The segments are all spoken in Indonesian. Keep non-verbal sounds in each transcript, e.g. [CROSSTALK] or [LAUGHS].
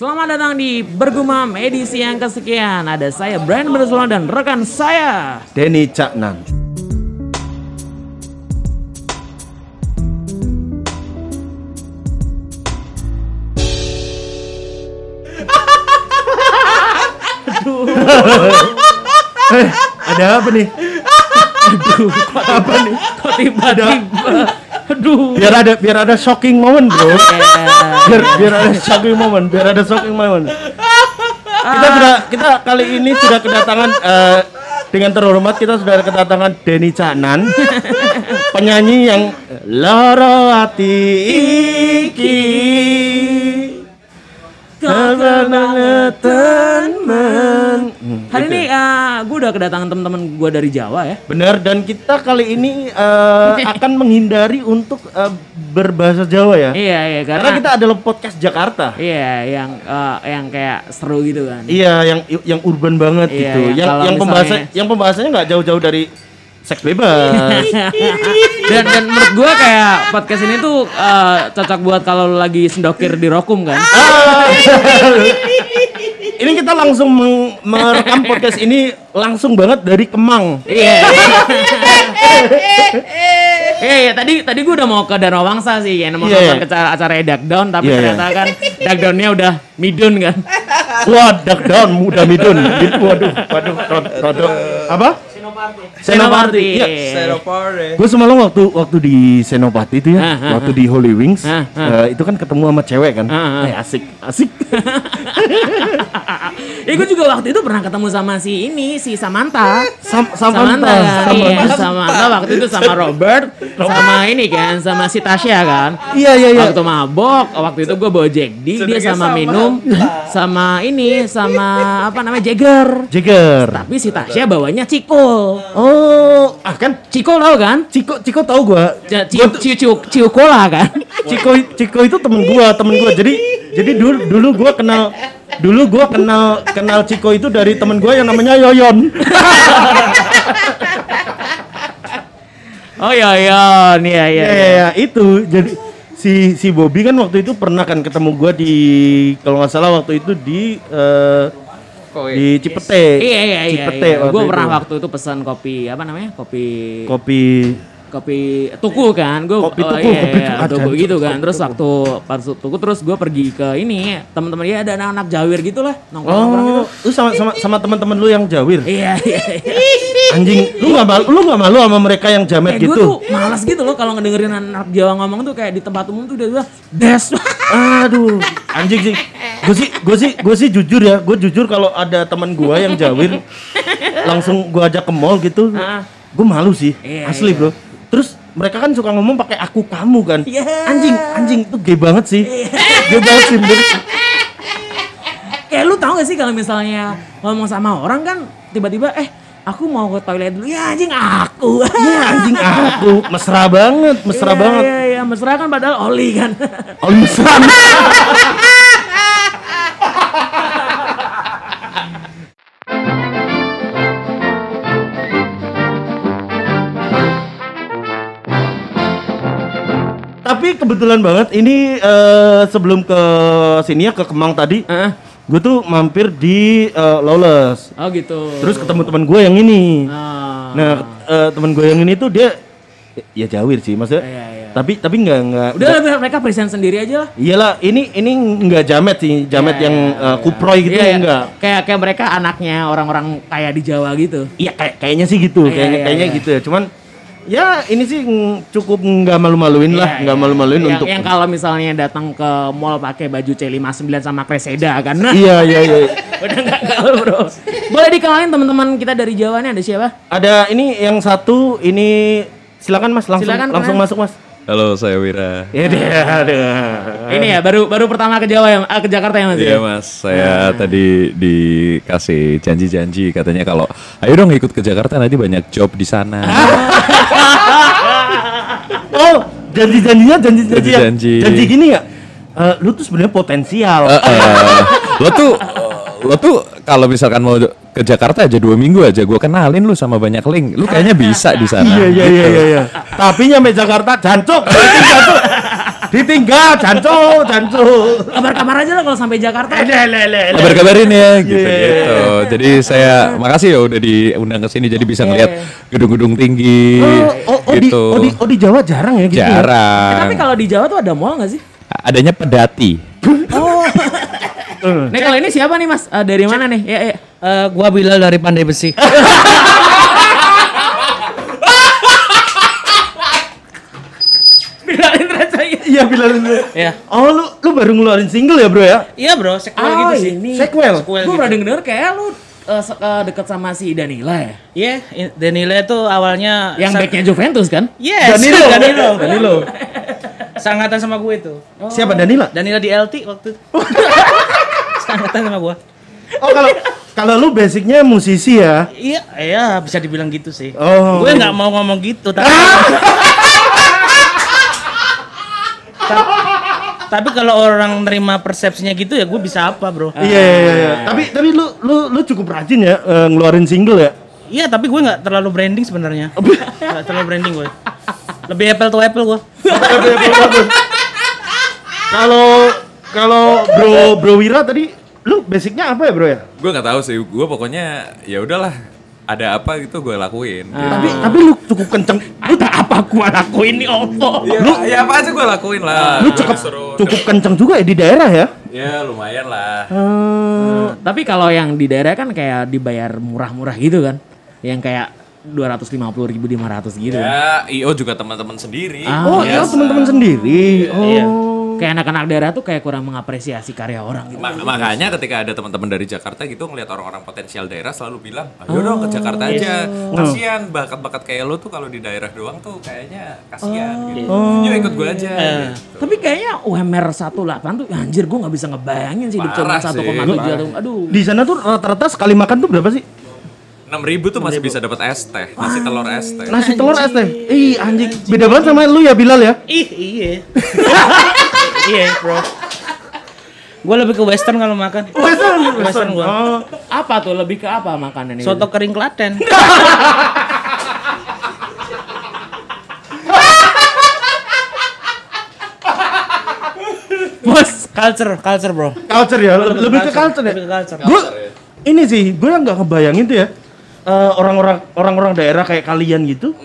Selamat datang di Bergumam edisi yang kesekian. Ada saya Brian Bersulon dan rekan saya. Denny Caknan. [LAUGHS] Eh, ada apa nih? Aduh, kok apa nih? Kok tiba-tiba? Aduh. Biar ada biar ada shocking moment, Bro. Ya. Biar biar ada shocking moment, biar ada shocking moment. Kita sudah kita kali ini sudah kedatangan eh, dengan terhormat kita sudah kedatangan Denny Caknan penyanyi yang loro ati iki teman Hari ini gue udah kedatangan teman-teman gue dari Jawa ya. Benar dan kita kali ini eh, [LAUGHS] akan menghindari untuk eh, berbahasa Jawa ya. Iya, iya Karena karena kita adalah podcast Jakarta. Iya, yang eh, yang kayak seru gitu kan. Iya, yang yang urban banget Iya, gitu. yang Yang yang pembahasan misalnya- yang pembahasannya nggak jauh-jauh dari seks bebas. [LAUGHS] dan dan menurut gue kayak podcast ini tuh eh, cocok buat kalau lagi sendokir di Rokum kan. [LAUGHS] ini kita langsung meng- merekam podcast ini langsung banget dari Kemang. Iya. Iya, [LAUGHS] iya, tadi tadi gue udah mau ke Danau Wangsa sih, ya, mau nonton iya. ke acara acara Duck Down, tapi Iya, iya. ternyata kan Duck Down-nya udah midun kan. Wah, duck down, muda midun. Gitu, waduh, waduh, rod- rodok. Apa? Senopati. Iya. Senopati. Gue semalam waktu waktu di Senopati itu ya, Ah, ah, waktu di Holy Wings, Ah, eh, itu kan ketemu sama cewek kan, Ah, ah. Eh, asik, asik. [LAUGHS] [LAUGHS] Ya gue juga waktu itu pernah ketemu sama si ini, si Samantha. Sam Samantha, Samantha, kan? Iya, Samantha. Samantha waktu itu sama Robert, sama ini kan, sama si Tasya kan. Iya, iya, iya. Waktu mabok, waktu itu gue bawa Jack D, dia sama sama. minum, sama ini, sama apa namanya Jagger. Jagger. Tapi si Tasya bawanya Cikul. Oh, ah kan Cikul tau kan? Ciko Ciko tahu gua. Ja- Ciu, ciu, ciu, ciu cola kan? Ciko Ciko itu temen gua, temen gua. Jadi jadi dulu dulu gua kenal dulu gua kenal kenal Ciko itu dari temen gua yang namanya Yoyon. Oh iya iya, nih ya Iya ya. ya, ya, itu. Jadi si si Bobby kan waktu itu pernah kan ketemu gua di kalau nggak salah waktu itu di eh, di Cipete. Iya iya iya. Cipete waktu Gue itu. pernah waktu itu pesan kopi apa namanya? Kopi kopi kopi tuku kan gue Kopi tuku, iya, kopi iya, tuku. Gitu kan terus waktu pas tuku terus gue pergi ke ini teman-teman dia ada anak-anak jawir gitu lah nongkrong nongkrong gitu Oh, lu sama sama sama teman-teman lu yang jawir. iya iya iya Anjing, lu nggak malu, lu nggak malu sama mereka yang jamet kayak gue gitu? tuh malas gitu loh kalau ngedengerin anak Jawa ngomong tuh kayak di tempat umum tuh dia bilang des Aduh, anjing sih. Gue sih, gue sih, gue sih jujur ya. Gue jujur kalau ada teman gue yang jawir, langsung gue ajak ke mall gitu. Ah. Gue malu sih, Iya, asli bro. Terus mereka kan suka ngomong pakai aku kamu kan. Iya. Anjing, anjing itu gay banget sih. Gay banget sih bener. kayak lu tau gak sih kalau misalnya ngomong sama orang kan tiba-tiba eh aku mau ke toilet dulu ya anjing aku Iya anjing aku, mesra banget, mesra Iya, banget. iya iya mesra kan padahal oli kan Oh mesra. [LAUGHS] kebetulan banget ini eh, sebelum ke sini ya ke Kemang tadi, Heeh. gue tuh mampir di eh, Lawless. oh gitu Terus ketemu teman gue yang ini. Ah. Nah, eh, teman gue yang ini tuh dia ya jawir sih maksudnya. Iya, iya. Tapi tapi nggak nggak. Udah biar mereka present sendiri aja lah. Iyalah, ini ini nggak jamet sih, jamet Iya, yang iya, eh, kuproy gitu Iya, iya. enggak. Kayak kayak mereka anaknya orang-orang kaya di Jawa gitu. Iya kayak kayaknya sih gitu, Iya, kayaknya iya, kayaknya iya. gitu ya. Cuman ya ini sih cukup nggak malu-maluin lah, Iya, nggak iya. malu-maluin Yang- untuk yang kalau misalnya datang ke mall pakai baju C59 sama Cresceda kan. Nah, [LAUGHS] Iya iya iya. [LAUGHS] udah nggak gaul, Bro. Boleh dikenalin teman-teman kita dari Jawa nih ada siapa? Ada ini yang satu ini silakan Mas langsung Silakan, langsung kenal. masuk Mas. Halo, saya Wira. Ya aduh. Ini ya baru baru pertama ke Jawa ya, ah, ke Jakarta ya Mas. ya? Iya mas, saya tadi dikasih janji-janji katanya kalau ayo dong ikut ke Jakarta nanti banyak job di sana. [LAUGHS] Oh, janji-janjinya janji-janji yang- Janji-janji. janji gini ya. Eh, lu tuh sebenarnya potensial. Eh, eh, lo tuh lo tuh kalau misalkan mau ke Jakarta aja dua minggu aja gue kenalin lu sama banyak link. Lu kayaknya bisa di sana. Iya iya iya gitu. iya iya. Tapi nyampe Jakarta jancuk, jancuk. Ditinggal, jancu, jancu. Kabar-kabar aja lah kalau sampai Jakarta. Eh. Kabar-kabarin ya gitu Iya. gitu. Jadi saya makasih ya udah diundang ke sini jadi bisa ngeliat gedung-gedung tinggi Oh, oh, oh, di, gitu. oh, di, oh, di Jawa jarang ya gitu ya? Eh, Jarang. tapi kalau di Jawa tuh ada mall nggak sih? Adanya pedati. Oh. Nih kalau ini siapa nih Mas? Eh, dari mana nih? Ya, ya. Eh, gua Bilal dari Pandai Besi. [LAUGHS] Bilal Indra Jaya. Iya, dulu. Iya. Oh, lu, lu baru ngeluarin single ya, bro ya? Iya, Bro, sequel Oh, gitu sih. ini. Sequel. Sequel Gue gitu. pernah denger kayak lu eh, eh, deket sama si Danila ya? Iya, i- Danila itu awalnya Yang backnya Juventus kan? Yes, Danilo. [LAUGHS] Danilo. Danilo. Sangatan sama gue itu. Siapa Danila? Danila di LT waktu itu. [LAUGHS] Sangatan sama gua. Oh, kalau kalau lu basicnya musisi ya? Iya, iya bisa dibilang gitu sih. Oh. Gue nggak mau ngomong gitu, tapi Ta- tapi kalau orang nerima persepsinya gitu ya gue bisa apa, Bro? Iya, iya, iya, iya. Tapi tapi lu lu lu cukup rajin ya eh, ngeluarin single ya? Iya, tapi gue nggak terlalu branding sebenarnya. Nggak terlalu branding gue. Lebih apple to apple gue. Kalau kalau bro bro Wira tadi lu basicnya apa ya bro ya? Gue nggak tahu sih. Gue pokoknya ya udahlah. Ada apa gitu gue lakuin. Tapi tapi lu cukup kenceng. Lu Apa gua lakuin nih Oppo? Ya, ya apa aja gue lakuin lah. lu cukup Suruh- cukup kenceng juga ya di daerah ya? Ya lumayan lah. Eh, Tapi kalau yang di daerah kan kayak dibayar murah-murah gitu kan? Yang kayak 250 ribu, 500 gitu. Ya, IO juga teman-teman sendiri. Ah, oh iya Biasa. teman-teman sendiri. Oh. Iya. Kayak anak-anak daerah tuh kayak kurang mengapresiasi karya orang gitu. Ma- makanya ketika ada teman-teman dari Jakarta gitu ngelihat orang-orang potensial daerah selalu bilang, ayo dong ke Jakarta aja. Kasian bakat-bakat kayak lo tuh kalau di daerah doang tuh kayaknya kasian gitu. Yuk ikut gue aja. gitu. Tapi kayaknya UMR 18 tuh anjir gue nggak bisa ngebayangin sih hidup cuma Parah sih, 1,7 parah. tuh. Aduh. Di sana tuh rata-rata sekali makan tuh berapa sih? 6 ribu tuh masih bisa dapat es teh, nasi telur es teh. Nasi telur es teh. Ih anjing, beda banget sama lu ya Bilal ya? Ih, iya. [LAUGHS] iya, Bro. Gue lebih ke western kalau makan. Western, Western gua. Oh. Apa tuh lebih ke apa makanan ini? Soto kering Klaten. [LAUGHS] Bos. Culture, culture, Bro. Culture ya, lebih ke culture ya. Lebih ke culture. Gue ini sih, gue yang nggak ngebayangin tuh ya eh, orang-orang orang-orang daerah kayak kalian gitu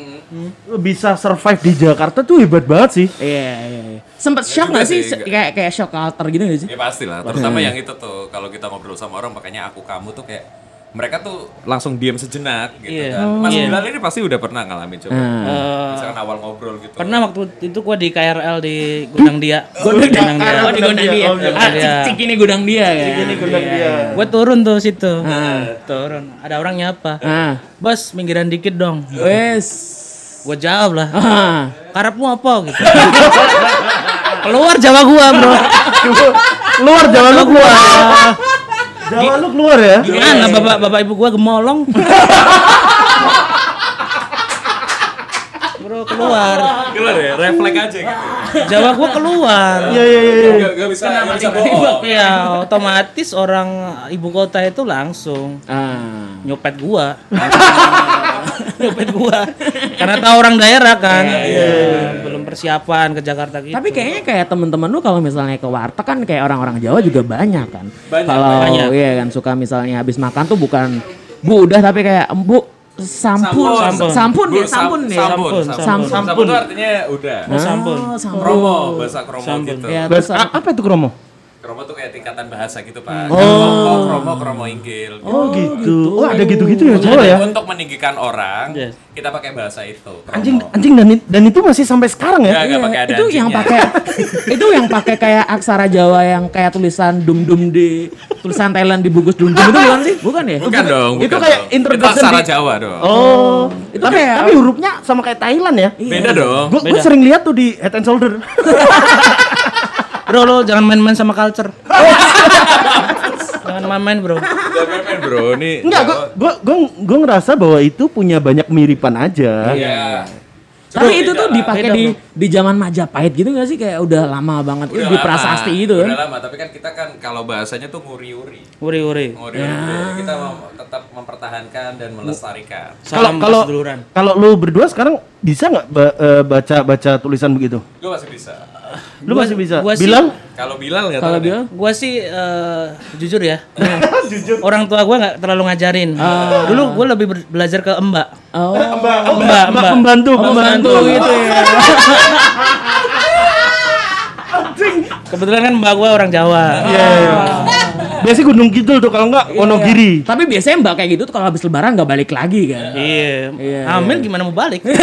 bisa survive di Jakarta tuh hebat banget sih. Iya, iya, iya. Sempet shock juga gak sih? sih, Se- Kayak kayak shock culture gitu gak sih? Ya pasti lah, terutama yang itu tuh kalau kita ngobrol sama orang makanya aku kamu tuh kayak mereka tuh langsung diam sejenak gitu Iya. kan. Mas Iya. Bilal ini pasti udah pernah ngalamin coba. Eh, Misalkan awal ngobrol gitu. pernah waktu itu gua di KRL di Gudang Dia. [LAUGHS] Gudang Dia. Oh, di gondang dia. Oh, Ah, Dia. cik, cik ini gudang dia ya. Ini gudang dia. Gue turun tuh situ. Ah. Turun. Ada orang nyapa. Ah, Bos, minggiran dikit dong. wes. Gue jawab lah. Ah. Karepmu apa gitu. [LAUGHS] Keluar Jawa gua, Bro. Keluar Jawa lu keluar. Jawa lu keluar ya. Gimana bapak bapak ibu gua gemolong? Bro keluar. Keluar ya, refleks aja gitu. Jawa gua keluar. Iya iya iya. iya. Gak, gak bisa, gak bisa bohong. Iya, otomatis orang ibu kota itu langsung Ah. nyopet gua. [LAUGHS] [LAUGHS] nyopet gua. Karena tahu orang daerah kan. Belum persiapan ke Jakarta gitu. Tapi kayaknya kayak temen-temen lu kalau misalnya ke warteg kan kayak orang-orang Jawa juga banyak kan. Banyak, Kalau banyak. iya kan suka misalnya habis makan tuh bukan bu udah tapi kayak embu sampun sampun sampun Bu, ya sampun ya Sampun, Sampun, sampun. sampun. Sampun artinya udah. Oh, sampun. Oh, sampun. Kromo, bahasa kromo Sampun. gitu. Ya, Bas, terus a- apa itu kromo? Kromo tuh kayak tingkatan bahasa gitu pak. Oh. Kromo, kromo, kromo inggil. Gitu. Oh gitu. Oh ada gitu-gitu ya Jawa ya. Untuk meninggikan orang, Yes. kita pakai bahasa itu. kromo. Anjing anjing dan dan itu masih sampai sekarang ya. nggak pakai ada itu yang pakai [LAUGHS] itu yang pakai kayak aksara Jawa yang kayak tulisan dum dum di tulisan Thailand dibungkus dum dum itu bukan sih? Bukan ya? Bukan dong. Itu bukan kayak dong. introduction Itu aksara di- Jawa dong. Oh, Itu tapi, kayak- tapi hurufnya sama kayak Thailand ya. Beda dong. Gue sering lihat tuh di Head and Shoulder. [LAUGHS] Bro lo jangan main-main sama culture. [LAUGHS] jangan main-main, Bro. Jangan main-main bro, ini Enggak, gue Jawa. gue gue gue ngerasa bahwa itu punya banyak miripan aja. Iya. Tapi itu tuh dipakai di di zaman Majapahit gitu gak sih kayak udah lama banget itu Udah di lama, prasasti gitu kan. Udah lama, tapi kan kita kan kalau bahasanya tuh nguri-uri. Uri-uri. Nguri-uri. Kita mau tetap mempertahankan dan melestarikan. Kalau Salam kalau seduluran. kalau lu berdua sekarang bisa nggak eh, baca baca tulisan begitu? Gue masih bisa. Lu masih bisa. gua Bilal? Kalau Bilal nggak Kalau tahu deh. dia Gua sih eh, jujur ya. [LAUGHS] Orang tua gua nggak terlalu ngajarin. Dulu gua lebih belajar ke Mbak. Oh. Mbak, Mbak, Mbak, Mbak. pembantu, Oh, pembantu. pembantu gitu ya. Kebetulan kan Mbak gua orang Jawa. Iya, iya. Biasanya Gunung Kidul tuh kalau enggak Wonogiri. Tapi biasanya mbak kayak gitu tuh kalau habis lebaran nggak balik lagi kan. Iya. Iya, Hamil gimana mau balik? [LAUGHS]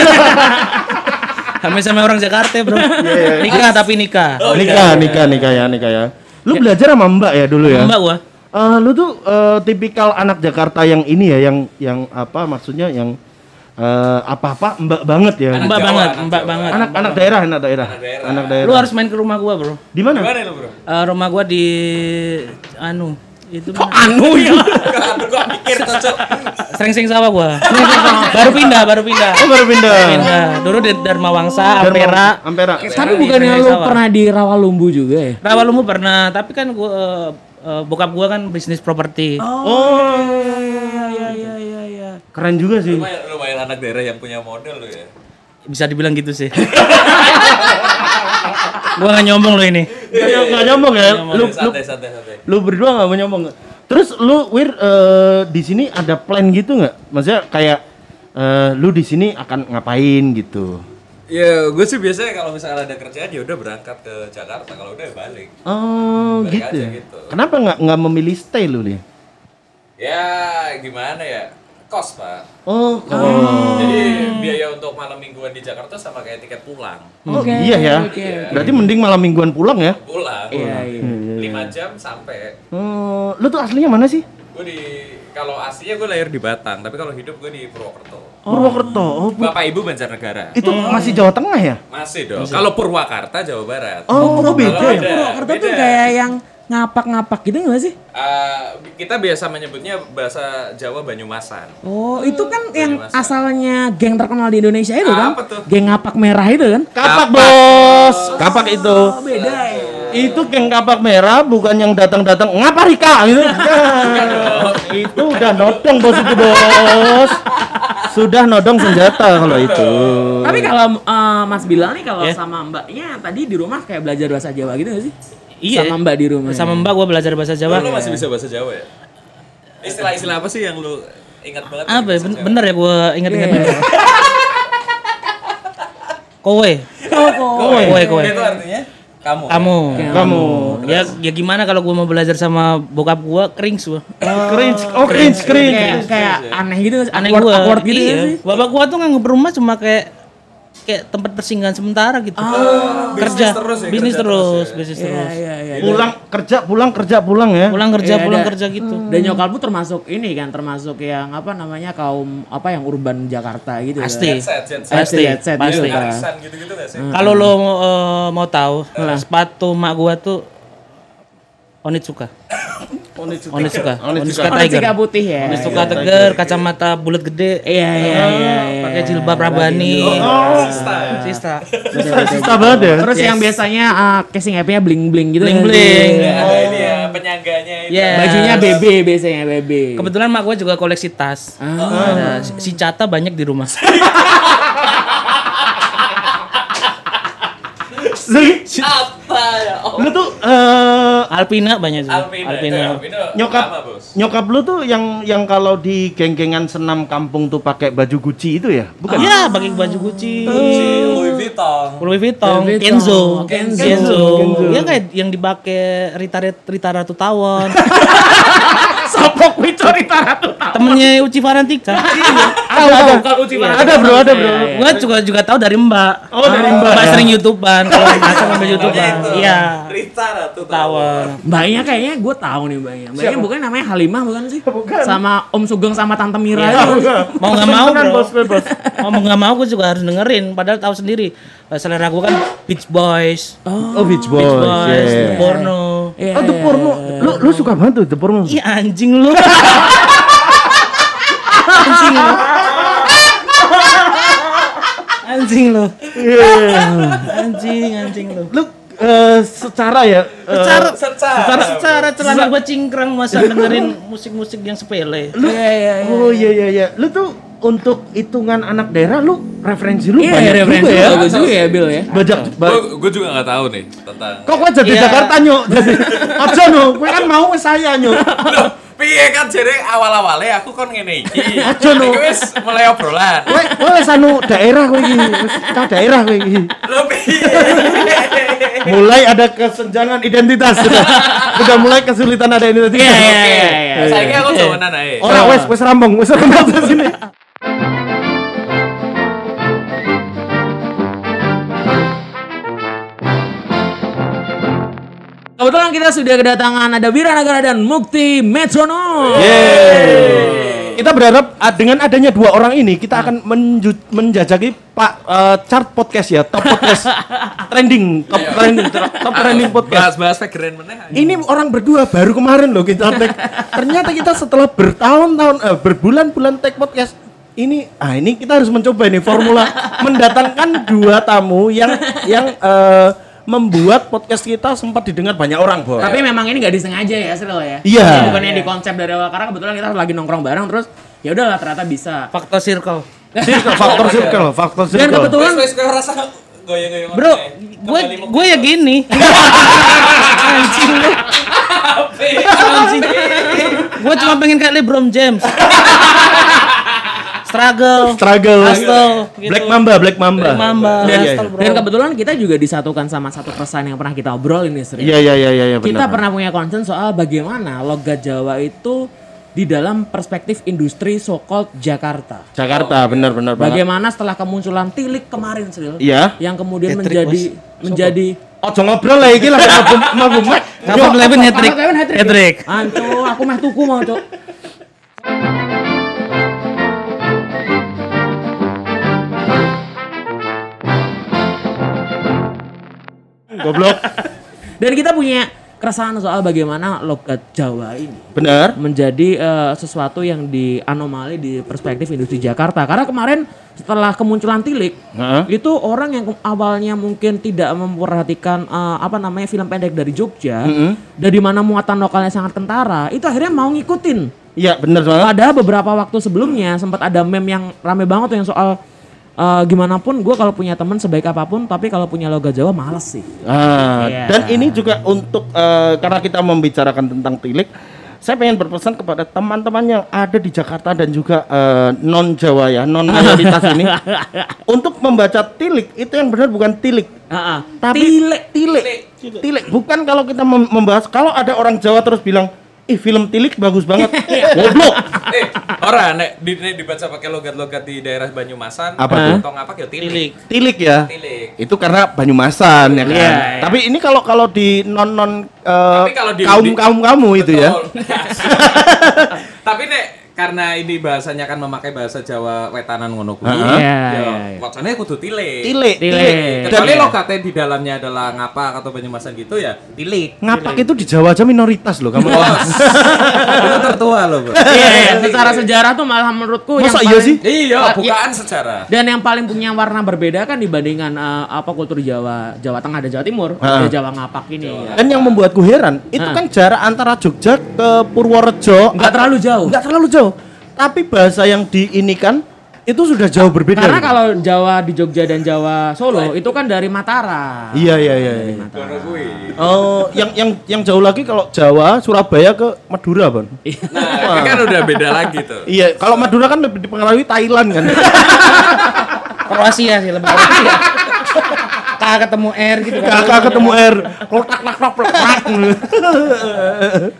Hamil sama orang Jakarta, Bro. [LAUGHS] Nikah tapi nikah. nikah, nikah, nikah ya, nikah ya. Lu belajar sama Mbak ya dulu ya? Mbak gua. Eh, lu tuh eh, tipikal anak Jakarta yang ini ya, yang yang apa maksudnya yang eh, apa-apa Mbak banget ya. Mbak Jawa, banget, anak Mbak Jawa. banget. Anak anak daerah, anak daerah. daerah. Anak daerah. Lu harus main ke rumah gua, Bro. di mana? Gimana lu bro? Eh, rumah gua di anu itu mana? Anu ya. [LAUGHS] Kok mikir cocok. Sering-sering sawah gua. baru pindah, baru pindah. Oh baru pindah. Pindah. Dulu di Dharma Wangsa, Ampera. Ampera. Tapi bukannya lu pernah di Rawalumbu juga ya? Rawalumbu pernah, tapi kan gua eh, eh, bokap gua kan bisnis properti. Oh, iya iya iya iya. keren juga sih. Lumayan, lumayan anak daerah yang punya model lu ya. Bisa dibilang gitu sih. [LAUGHS] gua nggak nyombong lo ini. Nggak nyombong ya. Lu lu santai santai santai. lu berdua nggak mau nyombong. Terus lu Wir eh, di sini ada plan gitu nggak? Maksudnya kayak eh, lu di sini akan ngapain gitu? Ya, gue sih biasanya kalau misalnya ada kerjaan ya udah berangkat ke Jakarta. Kalau udah ya balik. Oh Balik gitu. aja ya? gitu. Kenapa nggak nggak memilih stay lu nih? Ya, gimana ya? Kos, Pak. Oh, Jadi biaya untuk malam mingguan di Jakarta sama kayak tiket pulang. oh iya ya. Berarti mending malam mingguan pulang ya? Pulang. Iya, iya. 5 jam sampai. Oh, lu tuh aslinya mana sih? Gue di kalau aslinya gue lahir di Batang, tapi kalau hidup gue di Purwokerto. Purwokerto. Oh, Bapak Ibu Banjarnegara. itu masih Jawa Tengah ya? Masih dong. Kalau Purwakarta Jawa Barat. Oh, oh beda Kalau ya? beda. Purwokerto tuh beda. kayak yang ngapak-ngapak gitu nggak sih? Eh, kita biasa menyebutnya bahasa Jawa Banyumasan. Oh, itu kan yang Banyumasan. asalnya geng terkenal di Indonesia itu kan? Apa tuh? Geng ngapak merah itu kan? Kapak bos, kapak itu. Beda ya. Itu geng kapak merah bukan yang datang-datang ngapa Rika gitu. [LAUGHS] Itu udah nodong bos itu bos. Sudah nodong senjata kalau itu. Tapi kalau eh, Mas Bilal nih kalau Ya. sama Mbaknya tadi di rumah kayak belajar bahasa Jawa gitu gak sih? Iya. Sama Mbak di rumah. Sama Mbak gua belajar bahasa Jawa. Lu masih bisa bahasa Jawa ya? Istilah-istilah apa sih yang lu ingat banget? Apa ya? Ben- Jawa? bener ya gua ingat-ingat. Iya. dulu. Kowe. Oh, kok. Kowe, kowe. Itu artinya kamu. Kamu. Kamu Ya, ya gimana kalau gua mau belajar sama bokap gua kering gua. cringe, oh cringe, cringe. Kayak, kayak aneh gitu nggak? Aneh gua. awkward gitu iya. nggak sih? Bapak gua tuh nganggep rumah cuma kayak kayak tempat persinggahan sementara gitu. kerja bisnis terus ya, bisnis kerja terus, terus ya. bisnis Iya, terus. iya, iya. Pulang kerja, pulang kerja, pulang ya. Pulang kerja, Iya, pulang ada- kerja gitu. Dan nyokapmu termasuk ini kan, termasuk yang apa namanya kaum apa yang urban Jakarta gitu. Pasti. Set. Pasti, set pasti. gitu gak sih? Kalau lo eh, mau tahu, sepatu mak gua tuh Onitsuka. [LAUGHS] Onitsuka. Onitsuka. Onitsuka Kan. Oh, Tiger. Cika putih ya. Onitsuka Tiger, kacamata bulat gede. Iya, iya, iya. iya. Pakai jilbab rabani. Oh, Sista. Susah banget ya. Terus yang biasanya uh, casing app-nya bling-bling gitu. Bling nggak sih? bling. Ada ini ya, penyangganya itu. Ya. Bajunya BB biasanya BB. Kebetulan mak gua juga koleksi tas. Ah. Ada si Cata banyak di rumah. [LAUGHS] Apa ya? Oh. Lu tuh eh, Alpina banyak juga. Alpino. Alpina. Eh, Alpino nyokap lama, bos. nyokap lu tuh yang yang kalau di geng-gengan senam kampung tuh pakai baju Gucci itu ya? Bukan? Iya, pakai baju Gucci. Si Louis Vuitton. Louis Vuitton, Louis Vuitton. Kenzo, Kenzo. Kenzo, Kenzo. ya kayak yang dipakai Rita Rita Ratu Tawon, [LAUGHS] Sopok Wico Rita Ratu temennya Uci Varantika. Tahu tahu kalau Uci Iya. Ada bro, ada bro. Gua juga juga tahu dari Mbak. Oh dari Mbak. Mbak ya? sering YouTubean, kalau masak ngambil YouTubean. Itu. Iya. Rita Ratu Tawon. Mbaknya kayaknya gue tahu nih mbaknya. Mbaknya bukan namanya Halimah bukan sih? Sama Om Sugeng sama Tante Mira Iya. itu. Mau nggak mau, bro. bos, bos. Mau nggak mau, gue juga harus dengerin. Padahal tahu sendiri, eh, selera gue kan Beach Boys, Oh Beach Boys. Beach Boys, yeah. porno. Iya, Oh The iya, Porno. Lu lu suka banget tuh The Porno. Ih anjing lu. anjing lu. Anjing lu. Anjing, anjing lu. Lu eh, secara ya eh, Secara Secara. secara secara celana gua cingkrang masa dengerin musik-musik yang sepele. lu Iya, iya, iya. Oh iya iya iya. Lu tuh untuk hitungan anak daerah lu referensi lu Iya, banyak referensi juga ya. bagus juga ya Bill ya. Banyak ba- Gue juga nggak tahu nih tentang. Kok kok jadi Iya. Jakarta? Jadi aja no, kowe kan mau saya nyuk. Piye kan jadi awal-awalnya aku kon ngene iki. [LAUGHS] Aja, no. Wis mulai obrolan. Kowe kowe wis anu daerah kowe iki, wis cah daerah kowe iki. Lo piye? [LAUGHS] Mulai ada kesenjangan identitas sudah. [LAUGHS] Sudah mulai kesulitan ada identitas. Iya, iya, iya, iya. Saiki aku jawaban ae. Ora wes wes rambung, wes rambung sini. Kebetulan kita sudah kedatangan ada Wiranagara dan Mukti Metronom. Kita berharap ah, dengan adanya dua orang ini kita akan menju- menjajaki Pak eh, chart podcast ya, top podcast [LAUGHS] trending, top trending, ter- top [LAUGHS] trending podcast. Bahas-bahas figuren meneh. aja. Ini orang berdua baru kemarin loh kita tag. Ternyata kita setelah bertahun-tahun eh, berbulan-bulan tag podcast ini ah ini kita harus mencoba ini formula [LAUGHS] mendatangkan dua tamu yang yang eh, membuat podcast kita sempat didengar banyak orang, Bos. Tapi memang ini nggak disengaja ya, Sril ya. Iya. Ini Bukannya di konsep dari awal karena kebetulan kita lagi nongkrong bareng terus ya udahlah ternyata bisa. Faktor circle. Circle, faktor circle, faktor circle. Dan kebetulan rasa goyang-goyang. Bro, gue gue ya gini. [LAUGHS] Anjing lu. Anjing. Gue cuma pengen kayak LeBron James. [LAUGHS] Struggle. struggle. Hustle, gitu. Black Mamba, Black Mamba. Black Mamba. Iya, iya, Hustle, bro. dan kebetulan kita juga disatukan sama satu pesan yang pernah kita obrolin nih, Sri. Iya, iya, iya, iya, iya, Kita benar. pernah punya concern soal bagaimana logat Jawa itu di dalam perspektif industri so-called Jakarta. Jakarta, benar, benar banget. Bagaimana setelah kemunculan Tilik kemarin, Sril? Iya. Yang kemudian Hat-trick, menjadi menjadi Ojo ngobrol lah iki lah mabum mic. Ngapa Levin hat trick? Hat trick. Anco, aku mah tuku mau, Cok. Goblok. [LAUGHS] Dan kita punya keresahan soal bagaimana logat Jawa ini Benar. menjadi eh, sesuatu yang dianomali di perspektif industri Jakarta. Karena kemarin setelah kemunculan Tilik, Heeh. itu orang yang awalnya mungkin tidak memperhatikan eh, apa namanya film pendek dari Jogja, dari mana muatan lokalnya sangat kentara, itu akhirnya mau ngikutin. Iya, benar banget. Padahal beberapa waktu sebelumnya sempat ada meme yang rame banget tuh yang soal eh, gimana pun gue kalau punya teman sebaik apa pun, tapi kalau punya logat Jawa males sih. Ah, Iya. dan ini juga untuk eh, karena kita membicarakan tentang tilik, saya pengen berpesan kepada teman-teman yang ada di Jakarta dan juga non Jawa ya, non mayoritas ini [LAUGHS] untuk membaca tilik itu yang benar bukan tilik, Heeh. tapi Tilik. tilik. Tilik. Bukan kalau kita mem- membahas kalau ada orang Jawa terus bilang, "Ih, film tilik bagus banget." [LAUGHS] Goblok. Eh, ora nek di nek dibaca pakai logat-logat di daerah Banyumasan. Apa tuh? Tong apa ya tilik. Tilik. Tilik ya. Tilik. Itu karena Banyumasan ya kan. Iya, iya. Tapi ini kalau kalau di non non Tapi kalau di- kaum di- kaum kamu itu ya. [LAUGHS] [LAUGHS] Tapi nek karena ini bahasanya kan memakai bahasa Jawa wetanan ngono kuwi. Heeh. Iya, Ya, iya, iya. wacane kudu tilik. Tilik, Tilik. Kecuali Dan- logatnya di dalamnya adalah ngapak atau Banyumasan gitu ya, tilik. Ngapak itu di Jawa aja minoritas loh kamu. [LAUGHS] Itu tertua loh, Bro. Iya, iya, secara sejarah tuh malah menurutku yang Masa iya paling- sih? Iya, bukaan sejarah. Dan yang paling punya warna berbeda kan dibandingkan eh, apa kultur Jawa, Jawa Tengah dan Jawa Timur, ada Jawa ngapak ini. ya. Dan yang membuatku heran, itu kan jarak antara Jogja ke Purworejo Nggak terlalu jauh. Enggak terlalu jauh. Tapi bahasa yang diinikan itu sudah jauh berbeda. Karena gitu. kalau Jawa di Jogja dan Jawa Solo itu kan dari Mataram. Iya iya iya. iya. Oh, yang yang yang jauh lagi kalau Jawa, Surabaya ke Madura, Bang. Nah, ini kan udah beda lagi tuh. Iya, kalau Madura kan lebih dipengaruhi Thailand kan. [LAUGHS] Kroasia sih lebih Kroasia. K ketemu R gitu kan. Kakak ketemu R, klotak klak klak klak, klak.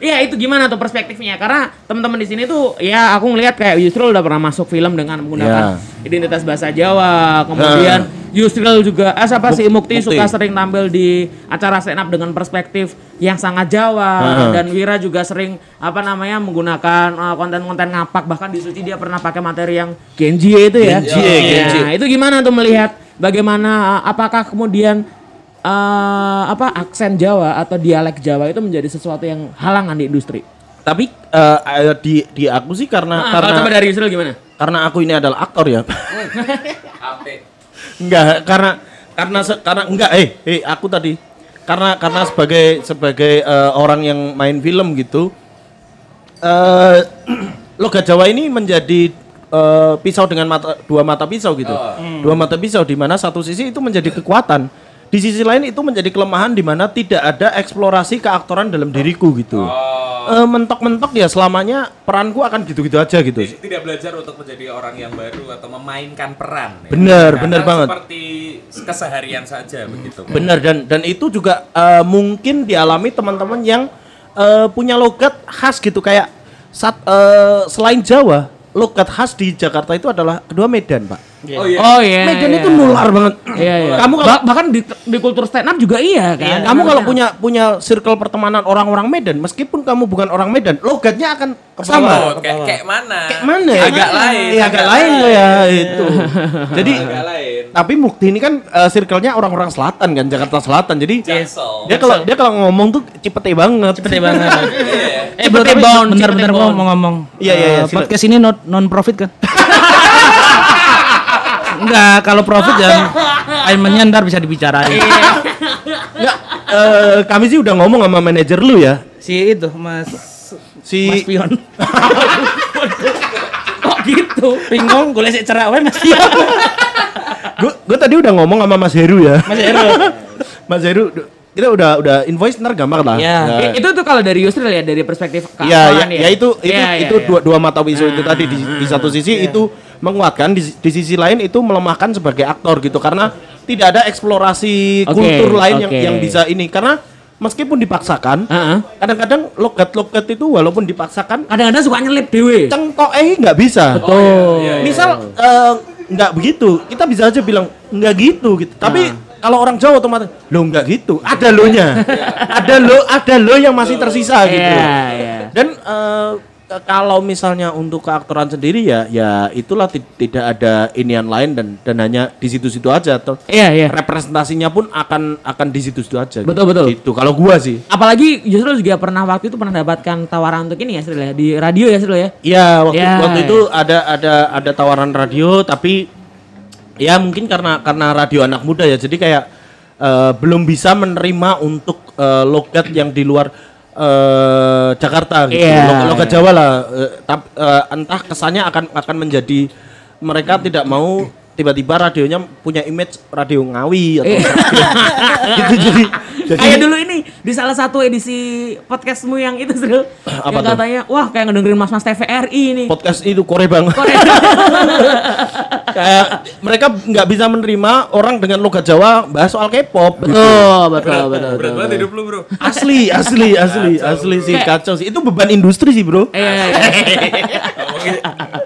Iya itu gimana tuh perspektifnya? Karena teman-teman di sini tuh ya aku ngelihat kayak Yusril udah pernah masuk film dengan menggunakan identitas bahasa Jawa. Kemudian Yusril juga eh siapa sih Mukti, Mukti. suka sering tampil di acara stand up dengan perspektif yang sangat Jawa Heeh. dan Wira juga sering apa namanya menggunakan uh, konten-konten ngapak bahkan di Suci dia pernah pakai materi yang Genji itu ya. Genji, Iya. Genji. Nah, itu gimana tuh melihat bagaimana uh, apakah kemudian uh, apa aksen Jawa atau dialek Jawa itu menjadi sesuatu yang halangan di industri? Tapi eh, eh, di di aku sih karena Nah, karena coba dari Yusril gimana? karena aku ini adalah aktor ya. Enggak, karena karena karena enggak eh eh aku tadi karena karena sebagai sebagai eh, orang yang main film gitu eh [CLEARS THROAT] logat Jawa ini menjadi eh, pisau dengan mata dua mata pisau gitu. Dua mata pisau di mana satu sisi itu menjadi kekuatan, di sisi lain itu menjadi kelemahan di mana tidak ada eksplorasi keaktoran dalam diriku gitu. Eh, mentok-mentok ya selamanya peranku akan gitu-gitu aja gitu. tidak belajar untuk menjadi orang yang baru atau memainkan peran. ya. Bener, Karena bener banget. Seperti keseharian saja begitu. Benar dan dan itu juga eh, mungkin dialami teman-teman yang eh, punya logat khas gitu kayak saat eh, selain Jawa, logat khas di Jakarta itu adalah kedua Medan, Pak. Oh iya. Oh iya. Medan iya. itu nular banget. Iya, iya. Kamu kalau Bah- bahkan di, di kultur stand up juga iya kan. kamu kalau punya punya circle pertemanan orang-orang Medan, meskipun kamu bukan orang Medan, logatnya akan sama. Kayak kayak mana? Kayak mana? Agak lain. Iya, agak lain ya itu. Jadi Agak lain. Tapi Mukti ini kan eh, circle-nya orang-orang selatan kan, Jakarta Selatan. Jadi Jaksel. dia kalau dia kalau ngomong tuh cepete banget. Cepet banget. Iya. [LAUGHS] eh, bro, tapi bound, bentar-bentar gua mau ngomong. Iya, iya, iya, Eh, podcast ini non, non profit kan? [LAUGHS] Enggak, kalau profit ya paymentnya ntar bisa dibicarain. Enggak, eh, kami sih udah ngomong sama manajer lu ya. Si itu, Mas Si Mas Pion. [LAUGHS] Kok gitu? Bingung, gue lesik cerak wae Mas Pion. Gue tadi udah ngomong sama Mas Heru ya. Mas Ero. [LAUGHS] Mas Heru kita udah udah invoice ntar gampang lah. Iya. Nah, itu tuh kalau dari Yusril ya dari perspektif Iya, ya, keamanan ya itu itu Iya, iya, itu iya. dua dua mata pisau itu tadi di, di satu sisi itu menguatkan di, di sisi lain itu melemahkan sebagai aktor gitu karena tidak ada eksplorasi Oke, kultur lain yang oke. yang bisa ini karena meskipun dipaksakan Heeh. kadang-kadang logat-logat itu walaupun dipaksakan Kadang-kadang suka nyelip dewe. cengkok eh nggak bisa. Betul. Misal eh, nggak begitu, kita bisa aja bilang nggak gitu gitu. Tapi kalau orang Jawa otomatis lo nggak gitu. Ada lo nya, [LAUGHS] ada lo, ada lo yang masih tersisa gitu. Iya, iya. Dan ke- kalau misalnya untuk keaktoran sendiri ya, ya itulah ti- tidak ada inian lain dan dan hanya di situ-situ aja. Atau Iya, iya. representasinya pun akan akan di situ-situ aja. Betul, betul. Itu kalau gua sih. Apalagi Yusril juga pernah waktu itu pernah dapatkan tawaran untuk ini ya Sril ya di radio ya Sril ya. Iya waktu Ya. waktu itu ada ada ada tawaran radio tapi ya mungkin karena karena radio anak muda ya jadi kayak eh, belum bisa menerima untuk eh, logat yang di luar eh, Jakarta gitu. Iya, Log- logat Jawa lah Eh, tap- eh, entah kesannya akan akan menjadi mereka tidak mau tiba-tiba radionya punya image radio Ngawi atau [LAUGHS] gitu jadi jadi Kayak dulu ini di salah satu edisi podcastmu yang itu Sril. [CLEARS THROAT] Apa yang tuh? katanya, wah kayak ngedengerin Mas Mas TVRI ini. podcast itu kore banget [LAUGHS] kayak mereka nggak bisa menerima orang dengan logat Jawa bahas soal K-pop gitu. Betul, betul, betul. Berat banget hidup lu, Bro. asli asli asli asli sih kacau sih itu beban industri sih bro Iya, iya, iya.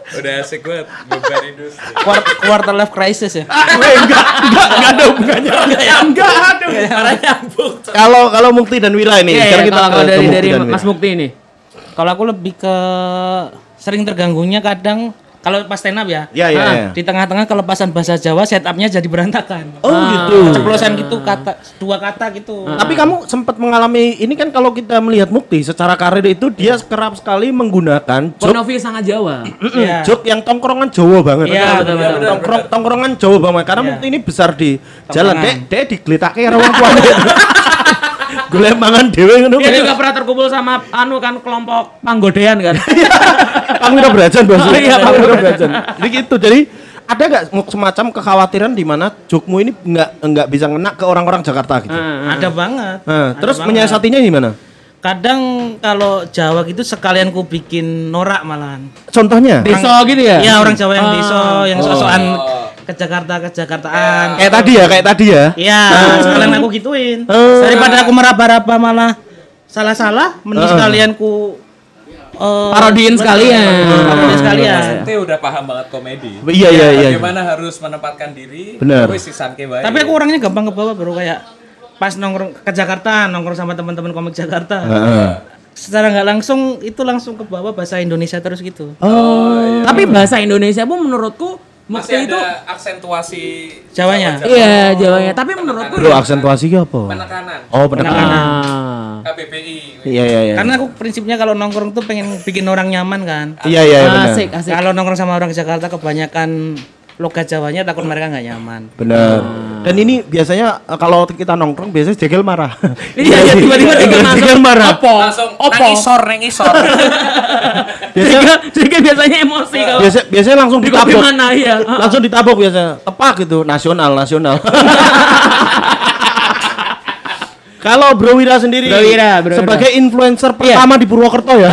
Udah asik banget beban industri. Quart- quarter life crisis ya. [LAUGHS] Enggak enggak enggak ada hubungannya enggak ada Karena nyambung. Kalau kalau Mukti dan Wira ini Iya, iya, sekarang kita kalau ke- kalau ke dari Mukti dari. Mas Mukti ini. Kalau aku lebih ke sering terganggunya kadang kalau pas stand up ya. ya ya, Ah, ya. Di tengah-tengah kelepasan bahasa Jawa setupnya jadi berantakan. oh gitu Ceplosan gitu kata dua kata gitu. tapi kamu sempat mengalami ini kan kalau kita melihat Mukti secara karir itu dia kerap sekali menggunakan joke Ponovi sangat Jawa. Mm-mm, Iya. joke yang tongkrongan Jawa banget. Iya, betul, betul, betul. Tongkrong, tongkrongan Jawa banget. Karena Iya. Mukti ini besar di jalan. Dek, dek digletake karo wong tuane. [LAUGHS] Golek mangan dhewe ngono. Dia juga pernah terkumpul sama anu kan kelompok panggodean kan. Pangwira Brajan bos. Oh, iya, Pangwira Brajan. Jadi gitu. Jadi ada gak semacam kekhawatiran di mana jokmu ini nggak nggak bisa ngena ke orang-orang Jakarta gitu. Ada banget. Ada terus banget. menyiasatinya gimana? Kadang kalau Jawa gitu sekalian ku bikin norak malahan. Contohnya? Deso gitu ya? Iya orang Jawa yang Ah. deso, yang sok-sokan ke Jakarta ke Jakartaan. Kayak tadi ya, kayak tadi ya. Iya, sekalian aku gituin. Oh. Daripada aku meraba-raba malah salah-salah, mending sekalian ku eh, Parodiin sekalian. Parodiin sekalian. Ente udah paham banget komedi. Iya, iya, iya. Bagaimana harus menempatkan diri. Bae. Tapi aku orangnya gampang ke bawah bro kayak pas nongkrong ke Jakarta, nongkrong sama teman-teman komik Jakarta. Heeh. Secara nggak langsung itu langsung ke bawah bahasa Indonesia terus gitu. Oh. Tapi bahasa Indonesia pun menurutku masih itu ada aksentuasi Jawanya? Jawa- iya Jawanya. Tapi menurutku Bro, aksentuasi ki apa? penekanan. Oh, penekanan. ah. KBBI. Iya, iya, iya. Karena aku prinsipnya kalau nongkrong tuh pengen bikin orang nyaman kan. Iya, iya, iya, benar. asik asik. Kalau nongkrong sama orang Jakarta kebanyakan logat Jawanya takut mereka nggak nyaman. Bener. Dan ini biasanya eh, kalau kita nongkrong biasanya jegel marah. [LAUGHS] Iya, iya, tiba-tiba jegel jegel marah. Opo. Langsung Opo. nang isor, nang isor. [LAUGHS] Biasanya, jika biasanya emosi kalau biasa, biasanya langsung di ditabok. mana ya. [LAUGHS] Langsung ditabok biasanya. Tepak gitu, nasional, nasional. Kalau Bro Wira sendiri Bro Wira, Bro Wira. sebagai influencer pertama di Purwokerto ya.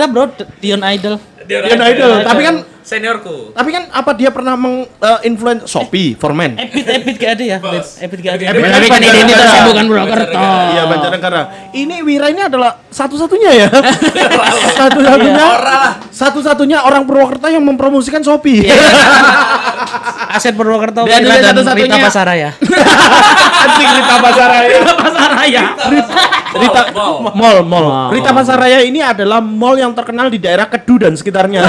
Ada bro, Dion Idol. Dion Idol, tapi kan seniorku. tapi kan apa dia pernah menginfluence Shopee for men? Epit, Epit gak ada ya? Epit gak ada. Epit. Tapi kan identitasnya bukan Purwokerto. Iya, Banjarnegara. Ini Wira ini adalah satu-satunya ya. [LAUGHS] satu-satunya. Satu-satunya orang Purwokerto yang mempromosikan Shopee. [LAUGHS] Aset Purwokerto Dan satu-satunya- Rita Pasaraya. Anjing [LAUGHS] Rita Pasaraya. Pasaraya. Rita Mall, mall, mall. Mall. Rita Pasaraya ini adalah mall yang terkenal di daerah Kedu dan sekitarnya.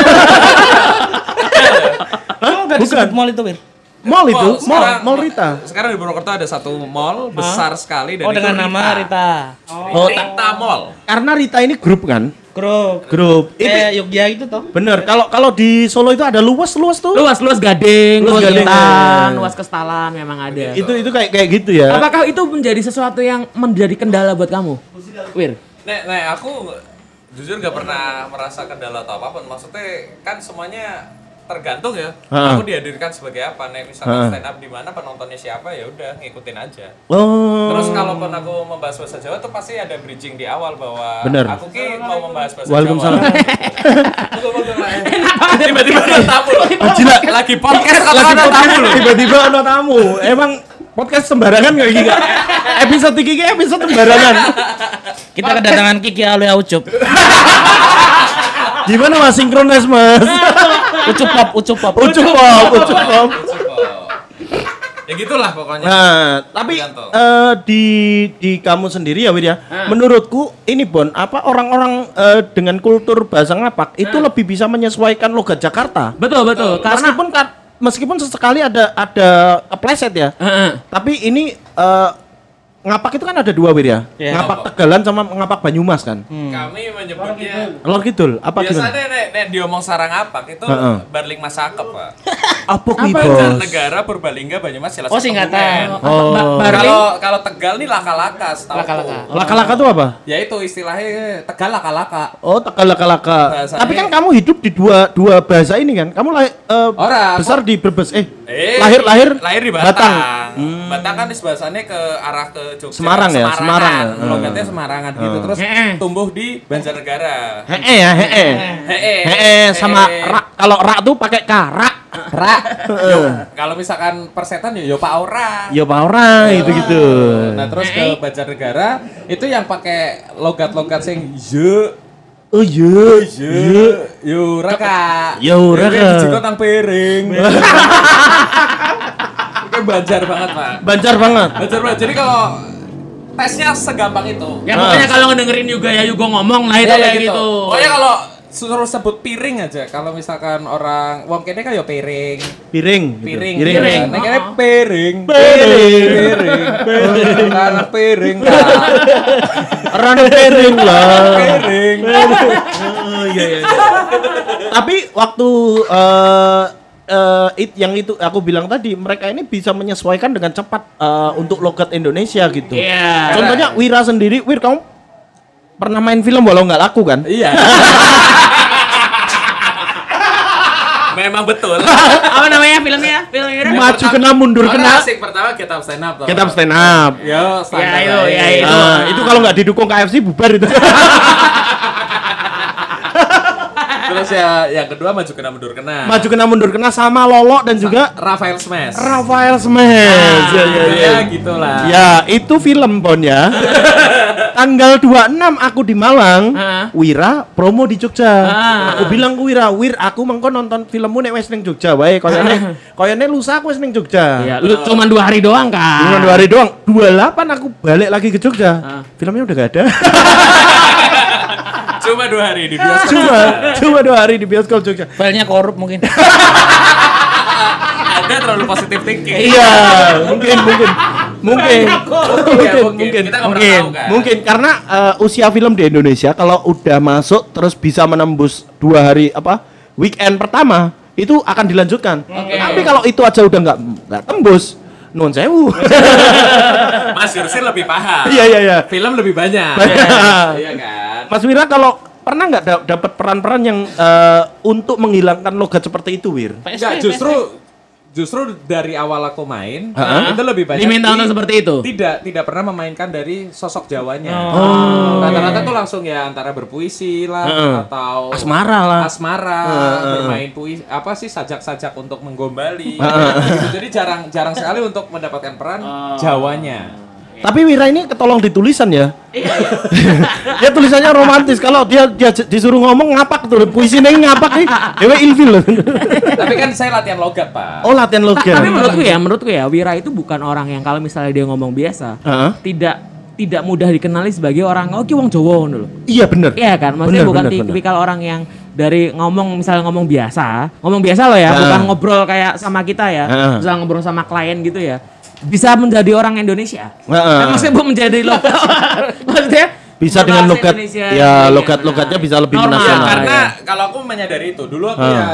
Kamu gak disebut mall itu, Wir? mall itu, Mall, mall, sekarang- mall Rita. Sekarang di Purwokerto ada satu mall besar sekali dan Oh, itu dengan nama Rita. Oh, Rita Mall. Karena Rita ini grup kan? Grup. Grup. Itu Kayak Yogya itu toh. bener. Kalau kalau di Solo itu ada luas luas tuh. Luas luas gading, Luas luas gading, luas kestalan memang ada. Itu itu kayak kayak gitu ya. Apakah itu menjadi sesuatu yang menjadi kendala buat kamu? Wir. Nek, nek aku jujur gak pernah merasa kendala atau apa pun. Maksudnya kan semuanya tergantung ya. Ha. Aku dihadirkan sebagai apa? Nek misalnya stand up di mana penontonnya siapa ya udah ngikutin aja. Oh. Terus kalaupun aku membahas bahasa Jawa tuh pasti ada bridging di awal bahwa Bener. aku ki mau membahas bahasa Waalaikumsalam. [LAUGHS] Jawa. [LAUGHS] Tiba-tiba ada tamu loh. Gila. Lagi podcast Lagi ada podcast tamu tiba-tiba ada tamu. Emang podcast sembarangan kayak gini. Episode iki ki episode sembarangan. Kita kedatangan Kiki Alwe Ucup. Gimana Mas sinkronis Mas? Ucup pop, ucup pop. Ucup pop, ucup pop. Ya gitulah pokoknya. Nah, tapi eh, di di kamu sendiri ya, Wir ya. Menurutku ini Bon, apa orang-orang eh, dengan kultur bahasa ngapak itu lebih bisa menyesuaikan logat Jakarta. Betul betul. Karena meskipun kan meskipun sesekali ada ada kepleset ya. Heeh. Tapi ini eh, ngapak itu kan ada dua Wir ya. Iya. Ngapak Tegalan sama ngapak Banyumas kan. Kami menyebutnya Lor Kidul, apa gimana? Biasanya nek, nek diomong sarang apa itu Heeh. Barling Masakep, Pak. [LAUGHS] Apa kuwi, Bos? negara Purbalingga Banyumas jelas Oh, singkatan. Oh. Kalau kalau Tegal nih laka-laka, setahu Laka-laka. Laka-laka itu apa? Ya itu istilahnya Tegal laka-laka. Oh, Tegal laka-laka. Bahasanya- Tapi kan kamu hidup di dua dua bahasa ini kan. Kamu lahir eh, Ora, besar di Brebes. Eh, Eh, lahir lahir lahir di Batang. Batang kan bahasanya ke arah ke Jogja. Semarang ya, Semarang ya. Logatnya Semarangan gitu. Terus Heeh. tumbuh di Banjarnegara. Hee ya, hee. Heeh. Hee sama rak. Kalau rak tuh pakai karak. Ra. Yo, Kalau misalkan persetan ya yo Pak Ora. Ya pak orang itu gitu. Nah, terus ke Banjarnegara itu yang pakai logat-logat sing ye Oh iya. ye yo raka. Yo, raka. Jiko nang piring. [LAUGHS] Itu Banjar banget, Pak. Banjar banget. Banjar banget. Jadi kalau tesnya segampang itu. Ya pokoknya kalau ngedengerin juga ya Yugo ngomong lah itu Ya, ya kayak gitu. Pokoknya kalau suruh sebut piring aja. Kalau misalkan orang wong kene kan ya piring. Piring. gitu. Piring. Piring. Piring. Nah, kene piring. Piring. Piring. Piring. Anak [LAUGHS] piring. Kak. Orang piring lah. Piring. [LAUGHS] Oh iya iya. Tapi waktu eh eh, it, yang itu aku bilang tadi mereka ini bisa menyesuaikan dengan cepat eh, untuk logat Indonesia gitu. Iya. Contohnya Wira sendiri, Wir kamu pernah main film walau nggak laku kan? Iya. [LAUGHS] Memang betul. [LAUGHS] Apa namanya filmnya? Filmnya? Maju kena mundur kena. asik pertama kita stand up. Kita stand up. Yo, standar Ya, itu, aja. ya, itu. Ah, itu kalau nggak didukung KFC bubar itu. [LAUGHS] Terus ya yang kedua maju kena mundur kena. Maju kena mundur kena sama Lolo dan juga Rafael Smash. Rafael Smash. Ya, ya, ya. Ya gitulah. Ya, itu film Bon ya. [LAUGHS] Tanggal 26 aku di Malang, Ah. Wira promo di Jogja. Ah. Aku bilang ke Wira, "Wir, aku mengko nonton filmmu nek wis ning Jogja wae, koyone koyone lusa aku wis ning Jogja." Iya, lu cuma dua hari doang kan? Cuma dua hari doang. 28 aku balik lagi ke Jogja. Ah. Filmnya udah gak ada. [LAUGHS] Cuma dua hari di bioskop. cuma cuma dua hari di bioskop Jogja. Filenya korup mungkin. Ada terlalu positif thinking. Iya, mungkin mungkin. mungkin mungkin Iya, mungkin. mungkin Kita mungkin tahu, kan? mungkin karena eh, usia film di Indonesia kalau udah masuk terus bisa menembus dua hari apa weekend pertama itu akan dilanjutkan tapi kalau itu aja udah nggak nggak tembus non sewu Mas Yursil lebih paham. iya iya iya Film lebih banyak. Banyak. Iya kan? Mas Wira kalau pernah nggak da- dapat peran-peran yang eh, untuk menghilangkan logat seperti itu Wir Enggak, justru justru dari awal aku main Ha-ha. itu lebih banyak Diminta untuk seperti itu? Tidak, tidak pernah memainkan dari sosok Jawanya. Oh. Rata-rata tuh langsung ya antara berpuisi lah Heeh. atau Asmara lah. asmara, bermain puisi apa sih sajak-sajak untuk menggombali. Heeh. Gitu. Jadi jarang jarang sekali untuk mendapatkan peran Jawanya. Tapi Wira ini ketolong di tulisan ya. dia [LAUGHS] tulisannya romantis. Kalau dia dia disuruh ngomong ngapak tuh, puisi neng ngapak nih. Dewe ilfil loh. [LAUGHS] Tapi kan saya latihan logat, Pak. Oh latihan Ta- logat. Tapi menurutku ya, menurutku ya Wira itu bukan orang yang kalau misalnya dia ngomong biasa, Heeh. tidak tidak mudah dikenali sebagai orang oh ki wong Jawa ngono. Iya bener. Iya kan, maksudnya Bener, bukan bener, bener. tipikal orang yang dari ngomong misalnya ngomong biasa, ngomong biasa loh ya, Ah. bukan ngobrol kayak sama kita ya, Ah. misalnya ngobrol sama klien gitu ya, bisa menjadi orang Indonesia. Ah. Kan maksudnya bukan menjadi lokal, [LAUGHS] maksudnya Bisa dengan logat, Indonesia. ya logat-logatnya bisa lebih Normal. menasional. Ya, karena ya. kalau aku menyadari itu dulu aku Ah. ya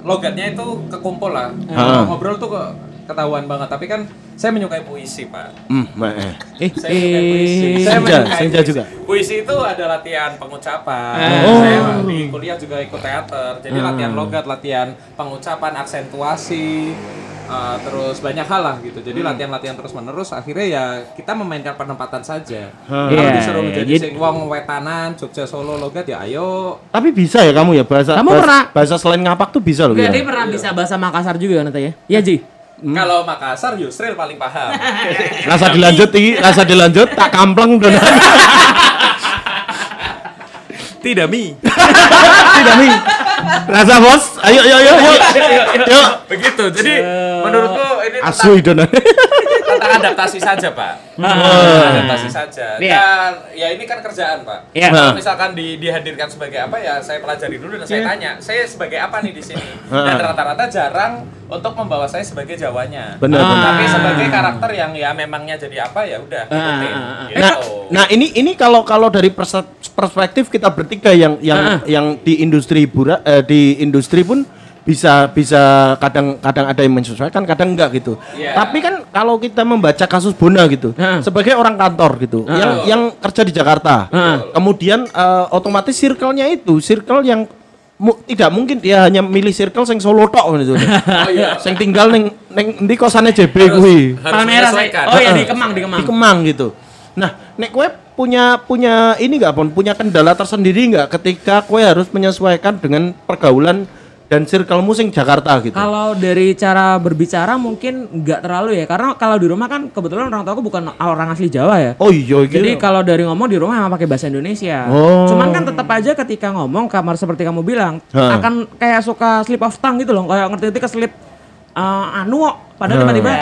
logatnya itu kekumpul lah. Ah. Ngobrol tuh kok ketahuan banget. Tapi kan saya menyukai puisi, Pak. Hmm, eh. Eh, Saya menyukai puisi. eh, Saya Senja, menyukai senja puisi. juga. Puisi itu ada latihan pengucapan. Oh. Saya di kuliah juga ikut teater. Jadi latihan logat, latihan pengucapan, aksentuasi, uh, terus banyak hal lah gitu. Jadi latihan-latihan terus menerus. Akhirnya ya kita memainkan penempatan saja. Kalau Iya, disuruh iya. menjadi Jadi- sing wong wetanan, Jogja Solo logat ya ayo Tapi bisa ya kamu ya bahasa Kamu bahasa, pernah- bahasa selain ngapak tuh bisa loh ya. pernah bisa bahasa Makassar juga nanti ya? Iya Ji. Kalau Makassar Yusril paling paham. [LAUGHS] Rasa dilanjut iki, rasa dilanjut tak kampleng dan [LAUGHS] Tidak mi. [LAUGHS] tidak nih. Rasa bos, ayo ayo ayo ayo. Yuk. Begitu. Jadi menurutku ini tentang, Asu idona. [LAUGHS] tentang adaptasi saja, Pak. adaptasi saja. Iya. Dan ya ini kan kerjaan, Pak. Iya. Kalau misalkan di, dihadirkan sebagai apa ya saya pelajari dulu dan saya tanya, saya sebagai apa nih di sini? Dan rata-rata jarang untuk membawa saya sebagai Jawanya. Benar, Ah. benar. Tapi sebagai karakter yang ya memangnya jadi apa ya udah ah. Gitu. Nah, nah ini ini kalau kalau dari perspektif kita bertiga yang yang Ah. yang di industri hiburan eh, di industri pun bisa bisa kadang-kadang ada yang menyesuaikan, kadang enggak gitu. Iya. Tapi kan kalau kita membaca kasus Bona gitu, Ah. sebagai orang kantor gitu, yang yang kerja di Jakarta, Ah. kemudian eh, otomatis circle-nya itu circle yang mu- tidak mungkin dia hanya milih circle sing Solo tok gitu. [LAUGHS] Oh iya. sing tinggal neng neng ndi kosane JB kuwi. menyesuaikan. Oh iya di Kemang, di Kemang. Di Kemang gitu. Nah, nek kue punya punya ini nggak pun punya kendala tersendiri nggak ketika kue harus menyesuaikan dengan pergaulan dan circle musing Jakarta gitu. Kalau dari cara berbicara mungkin nggak terlalu ya, karena kalau di rumah kan kebetulan orang tuaku bukan orang asli Jawa ya. Oh iya gitu. Jadi kalau dari ngomong di rumah emang pakai bahasa Indonesia. Oh. Cuman kan tetap aja ketika ngomong kamar seperti kamu bilang Ha. akan kayak suka slip of tongue gitu loh, kayak ngerti-ngerti keslip eh, anu kok. Padahal Ha. tiba-tiba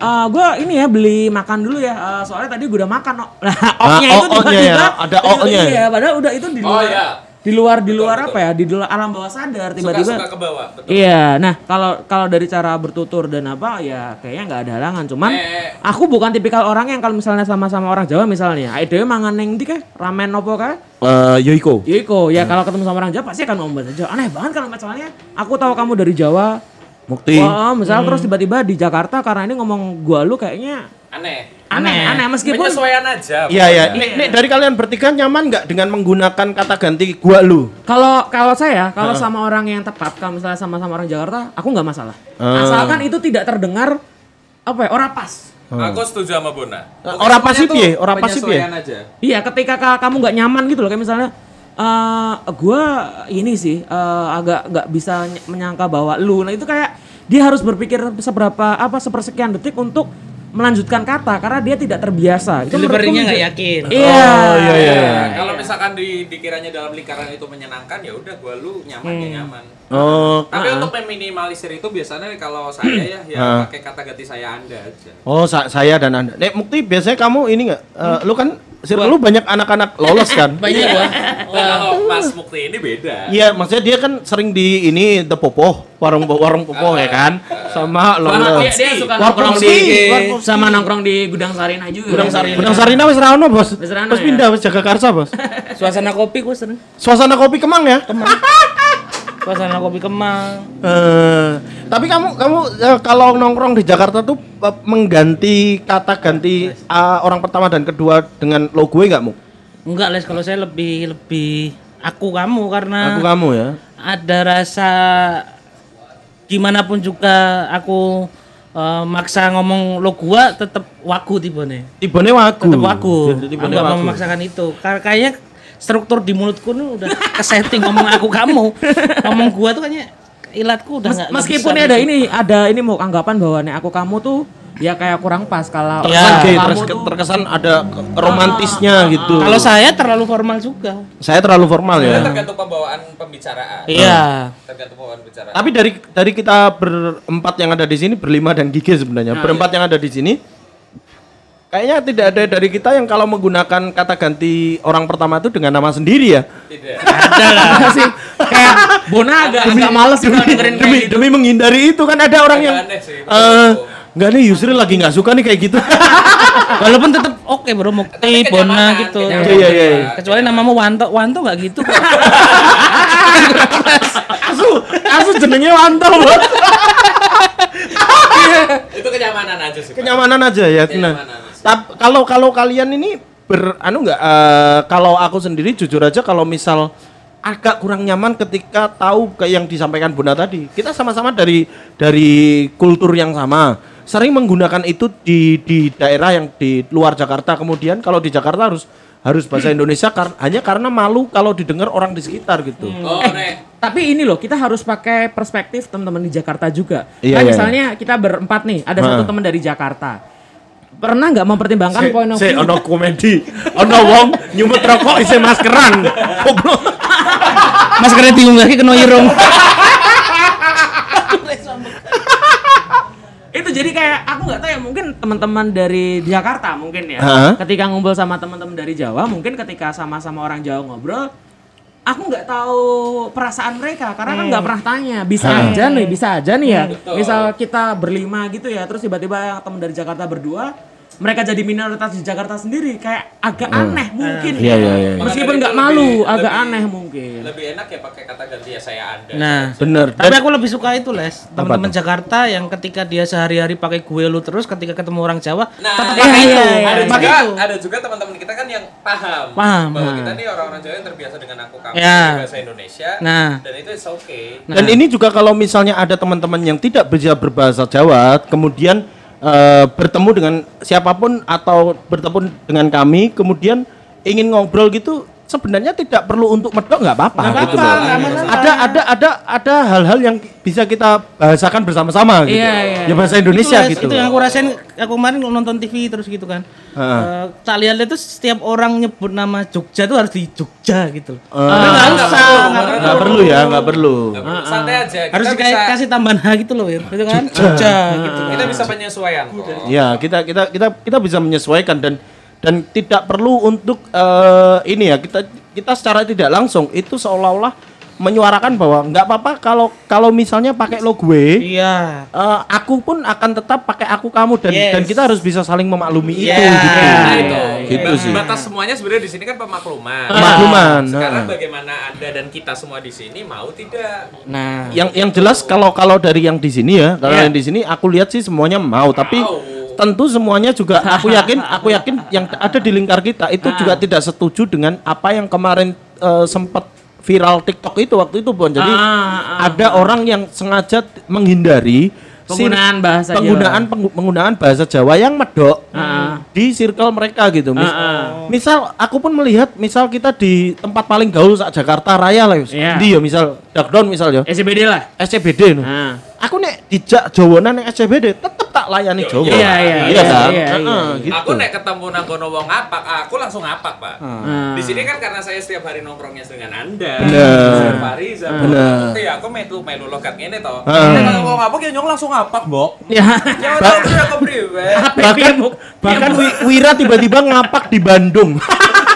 eh gue ini ya beli makan dulu ya, eh, soalnya tadi gue udah makan kok. Nah, Ah, oknya itu oh, oknya tiba-tiba ya, ada oknya. Iya, padahal udah itu di Oh, luar. iya. Di luar di luar betul. apa ya? Di luar alam bawah sadar tiba-tiba. Suka-suka ke bawah, betul. Iya, nah kalau kalau dari cara bertutur dan apa ya kayaknya nggak ada halangan. Cuman Eh. aku bukan tipikal orang yang kalau misalnya sama-sama orang Jawa misalnya, ayo dewe mangan neng ndi kae? Ramen opo kae? Eh, Yoiko. Ya iko, ya kalau ketemu sama orang Jawa pasti akan ngomong bahasa Jawa. Aneh banget kalau misalnya aku tahu kamu dari Jawa. Mukti. Wah, misalnya terus tiba-tiba di Jakarta karena ini ngomong gua lu kayaknya Aneh. aneh, aneh, meskipun Penyesuaian aja. Iya ya. Nek, nek dari kalian bertiga nyaman nggak dengan menggunakan kata ganti gua lu? Kalau kalau saya kalau sama orang yang tepat kalau misalnya sama-sama orang Jakarta, aku nggak masalah. Ah. Asalkan itu tidak terdengar apa ya, ora pas. Aku setuju sama Bona. Orang Pokoknya pasif piye? Orang pasif piye? Iya, ketika ka- kamu nggak nyaman gitu loh, kayak misalnya eh gua ini sih eh, agak nggak bisa ny- menyangka bahwa lu, nah itu kayak dia harus berpikir seberapa apa sepersekian detik untuk melanjutkan kata karena dia tidak terbiasa. Itu Delivery-nya nggak yakin. Iya. Oh, iya, iya. Ya, kalau misalkan di dikiranya dalam lingkaran itu menyenangkan ya udah gua lu nyaman ya nyaman. Oh, Tapi untuk meminimalisir itu biasanya kalau saya ya ya Ah. pakai kata ganti saya anda aja. oh sa- saya dan anda. Nek Mukti biasanya kamu ini nggak? eh, lu kan circle lu banyak anak-anak lolos kan? [LAUGHS] Banyak gua. Kalau Mas Mukti ini beda. Iya, maksudnya dia kan sering di ini The Popo, warung warung Popo ya kan, sama lolos. dia, dia suka Warkop nongkrong sih, di sama nongkrong di gudang Sarina juga. Gudang Sarina. Gudang Sarina wis ra ono, Bos. Wis ya? pindah wis jaga karsa, Bos. Suasana kopi gua sering. Suasana kopi Kemang ya? [LAUGHS] Suasana kopi Kemang. Eh, tapi kamu kamu eh, kalau nongkrong di Jakarta tuh eh, mengganti kata ganti eh, orang pertama dan kedua dengan lo gue nggak mu? Enggak, Les, kalau saya lebih lebih aku kamu karena Aku kamu ya. ada rasa gimana pun juga aku eh, maksa ngomong lo gua tetap waku tibone. Tibone waku. Tetap waku. Jadi Aku Tibone nggak mau waku. memaksakan itu. Kayaknya struktur di mulutku nih udah kesetting ngomong aku kamu. ngomong gua tuh kayaknya ilatku udah Mes- meskipun ada ini ada ini mau anggapan bahwa nih aku kamu tuh ya kayak kurang pas kalau Iya. Terkesan gay, kamu terus- tuh terkesan ada ke- romantisnya gitu. Kalau saya terlalu formal juga. saya terlalu formal ya. tergantung pembawaan pembicaraan. Iya. Tergantung pembawaan pembicaraan. Tapi dari dari kita berempat yang ada di sini berlima dan Gigi sebenarnya berempat yang ada di sini kayaknya tidak ada dari kita yang kalau menggunakan kata ganti orang pertama itu dengan nama sendiri ya. Tidak. Ada sih kayak Bona agak agak males juga dengerin kayak demi gitu. demi menghindari itu kan ada orang Agak yang aneh sih, eh enggak nih Yusril lagi nggak suka nih kayak gitu. [LAUGHS] Walaupun tetap oke bro Mukti, Tapi Bona kenyamanan, gitu. kenyamanan. Iya, iya, iya. Kecuali namamu Wanto, Wanto nggak gitu. kok. Asu, asu jenenge Wanto, Bos. Itu kenyamanan aja sih. Kenyamanan aja ya, tenang. Kenyamanan. Tap- kalau kalau kalian ini ber anu enggak kalau aku sendiri jujur aja kalau misal agak kurang nyaman ketika tahu kayak yang disampaikan Bunda tadi. Kita sama-sama dari dari kultur yang sama. Sering menggunakan itu di di daerah yang di luar Jakarta. Kemudian kalau di Jakarta harus harus bahasa [CLEARS THROAT] Indonesia kar- hanya karena malu kalau didengar orang di sekitar gitu. Oh, Nek. Tapi ini loh, kita harus pakai perspektif teman-teman di Jakarta juga. Iya, kan iya, misalnya kita berempat nih, ada satu Nah. teman dari Jakarta. Pernah nggak mempertimbangkan Se- point of view? ono komedi, ono wong nyumet rokok isi maskeran. Goblok. Maskernya bingung lagi kena irung. itu jadi kayak aku nggak tahu ya mungkin teman-teman dari Jakarta mungkin ya Hah? ketika ngumpul sama teman-teman dari Jawa mungkin ketika sama-sama orang Jawa ngobrol aku nggak tahu perasaan mereka karena kan nggak pernah tanya bisa aja nih bisa aja nih ya misal kita berlima gitu ya terus tiba-tiba yang teman dari Jakarta berdua mereka jadi minoritas di Jakarta sendiri kayak agak aneh mungkin Iya, iya, iya. meskipun nggak malu lebih- agak lebih- aneh mungkin Lebih enak ya pakai kata ganti ya saya Anda. Nah, Bener. tapi aku lebih suka itu les teman-teman Jakarta yang ketika dia sehari-hari pakai gue lu terus ketika ketemu orang Jawa Nah, tetap iya, pakai iya, itu iya. ada pakai juga itu ada juga teman-teman kita kan yang paham, Paham. bahwa kita nih orang-orang Jawa yang terbiasa dengan aku kamu Ya. di bahasa Indonesia Nah. dan itu is okay Dan ini juga kalau misalnya ada teman-teman yang tidak bisa berbahasa Jawa, kemudian eh, bertemu dengan siapa pun atau bertemu dengan kami, kemudian ingin ngobrol gitu, sebenarnya tidak perlu untuk medok nggak apa-apa. Nggak gitu loh. Ada ada ada ada hal-hal yang bisa kita bahasakan bersama-sama gitu. Iya, iya. Ya bahasa Indonesia itu, gitu. itu yang aku rasain aku kemarin nonton TV terus gitu kan. Eh, tak lihat itu setiap orang nyebut nama Jogja tuh harus di Jogja gitu loh Eh, Tapi nggak usah perlu, nggak perlu ya, nggak perlu. Santai aja kita harus bisa kayak kasih tambahan H gitu loh Wir itu kan Jogja gitu kita bisa penyesuaian kok Ya, kita kita kita kita bisa menyesuaikan dan dan tidak perlu untuk eh, ini ya kita kita secara tidak langsung itu seolah-olah menyuarakan bahwa nggak apa-apa kalau kalau misalnya pakai lo gue iya eh, aku pun akan tetap pakai aku kamu dan Yes. dan kita harus bisa saling memaklumi Iya. itu gitu. Nah itu, Gitu Ba- sih. batas semuanya sebenarnya di sini kan pemakluman. Pemakluman, Sekarang heeh. bagaimana anda dan kita semua di sini mau tidak? nah Yang yang jelas kalau kalau dari yang di sini ya, kalau Iya. yang di sini aku lihat sih semuanya mau, tapi Mau. Tentu semuanya juga [LAUGHS] aku yakin aku yakin yang ada di lingkar kita itu juga tidak setuju dengan apa yang kemarin eh, sempat viral TikTok itu waktu itu Bon. Jadi Ah, ah, ada orang yang sengaja menghindari Penggunaan bahasa Jawa. penggunaan penggu- penggunaan bahasa Jawa yang medok Ah. di circle mereka gitu. Mis- Ah, ah. Misal aku pun melihat misal kita di tempat paling gaul saat Jakarta Raya lah. Yus. Iya. Di ya misal Darkdown misal ya. SCBD lah SCBD no. nah. Aku nek dijak jawanan yang SCBD tetep tak layani Jawa. Iya, iya, iya iya, kan? iya, Heeh, iya. gitu. Aku nek ketemu nang kono wong ngapak, aku langsung ngapak, Pak. Ah. Di sini kan karena saya setiap hari nongkrongnya dengan Anda. Bener. Saya Fariza. Bener. Iya, aku melu melu logat ngene to. Nek kalau wong ngapak ya nyong langsung ngapak, Mbok. Ya. [LAUGHS] Ya udah aku priwe. bahkan bahkan Wi- Wira tiba-tiba ngapak di Bandung [LAUGHS]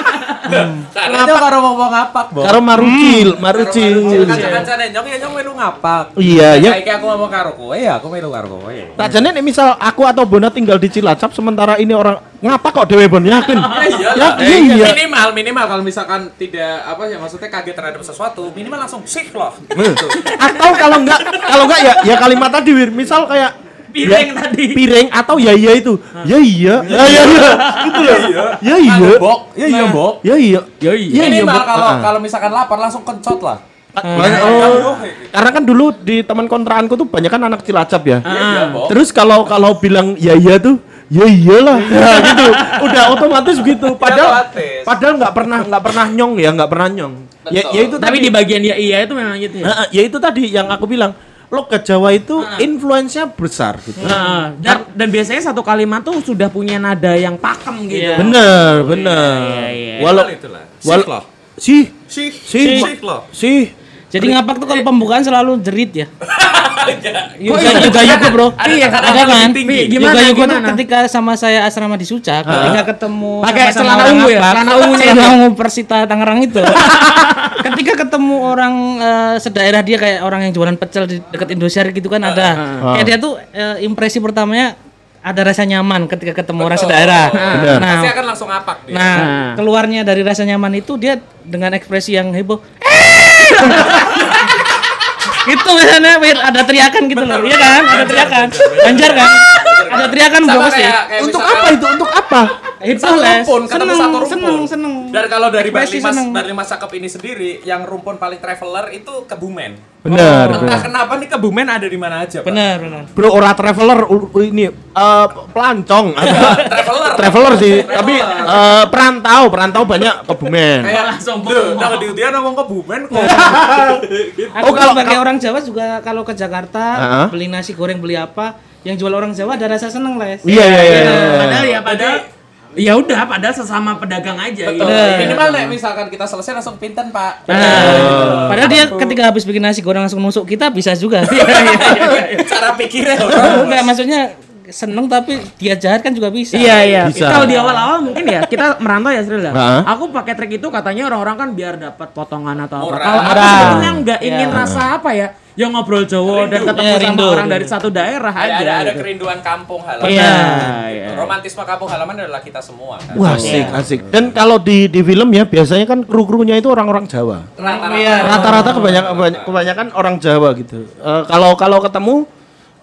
Karena nyong karo wong ngapak, Mbok. karo Marucil Marucil Kanca-kancane nyong ya nyong melu ngapak. Iya, ya. Kayak aku ngomong karo kowe ya, aku melu karo kowe. tak jane nek misal aku atau Bona tinggal di Cilacap sementara ini orang ngapak kok dewe Bon yakin [LAUGHS] Iya, ya eh, iya minimal minimal kalau misalkan tidak apa ya maksudnya kaget terhadap sesuatu, minimal langsung sih loh. Gitu. atau kalau enggak kalau enggak ya ya kalimat tadi misal kayak Piring ya, tadi. piring atau ya iya itu ya iya ya iya iya gitu loh ya iya Anu, Bok. Ya iya, Bok. ya iya Ya iya. Minimal Bok. kalau Ah. kalau misalkan lapar langsung kencot lah. Oh, karena kan dulu di teman kontraanku tuh banyak kan anak Cilacap ya. Iya, Bok. Terus kalau kalau bilang ya iya tuh ya iyalah ya gitu udah otomatis begitu padahal padahal nggak pernah nggak pernah nyong ya nggak pernah nyong ya, Betul. ya itu Tapi tadi di bagian ya iya itu memang gitu ya. Heeh, ya itu tadi yang aku bilang logat Jawa itu influence-nya besar gitu. Nah, dan, dan biasanya satu kalimat tuh sudah punya nada yang pakem gitu. Iya. bener bener. iya, iya. walau itulah. wal- Sih sih Sih, sih sih Jadi ngapak tuh kalau pembukaan selalu jerit ya. [LAUGHS] Yoga iya? Yoga Yuko bro. Iya, ada kan? Yoga Yuko tuh ketika sama saya asrama di Sucak, ketika ketemu Pakai celana ungu ya? Celana ungunya celana ungu Persita Tangerang itu. [LAUGHS] ketika ketemu orang eh, sedaerah dia kayak orang yang jualan pecel di dekat Indosiar gitu kan ada. Kayak dia tuh eh, impresi pertamanya ada rasa nyaman ketika ketemu orang sedaerah. Benar. Nah, Pasti akan langsung ngapak dia. Nah, Nah. keluarnya dari rasa nyaman itu dia dengan ekspresi yang heboh. Gitu misalnya ada teriakan gitu loh. Iya kan? Ada teriakan. Banjar kan? Ada teriakan Sama gua pasti. kayak, kayak untuk misalkan apa itu untuk apa Itu satu rumpun, Seneng, satu rumpun. seneng, seneng. Dan kalau dari Ekspresi Barlimas, seneng. Barlimas Cakep ini sendiri, yang rumpun paling traveler itu Kebumen. benar Entah benar kenapa nih Kebumen ada di mana aja, Pak. Benar, benar. bro ora traveler ini eh, pelancong [LAUGHS] traveler. traveler sih tapi eh, perantau perantau banyak kebumen Kayak Langsung pokok. nah di Udian ngomong Kebumen kok. Aku [LAUGHS] Oh, kalau- sebagai orang Jawa juga kalau ke Jakarta Heeh. beli nasi goreng beli apa yang jual orang Jawa ada rasa seneng les. iya iya iya iya. Padahal ya padahal ya udah padahal sesama pedagang aja gitu. Betul. Minimal nek misalkan kita selesai langsung pinten, Pak. Nah, padahal dia ketika habis bikin nasi goreng langsung nusuk kita bisa juga. [LAUGHS] Cara pikirnya Enggak, maksudnya seneng tapi dia jahat kan juga bisa. Iya iya. Bisa. Kalau di awal-awal mungkin ya kita merantau ya Sril ya. Heeh. Aku pakai trik itu katanya orang-orang kan biar dapat potongan atau apa. Murah. Kalau aku sebenarnya nggak Iya. ingin rasa apa ya, yang ngobrol Jawa dan ketemu Iya, sama orang rindu. dari satu daerah ada aja. ada, ada gitu. kerinduan kampung halaman. Iya. Gitu. Romantisme kampung halaman adalah kita semua kan. Wah asik asik. Dan kalau di di film ya biasanya kan kru krunya itu orang-orang Jawa. Rata-rata. Iya. Rata-rata kebanyakan kebanyakan orang Jawa gitu. Eh, kalau kalau ketemu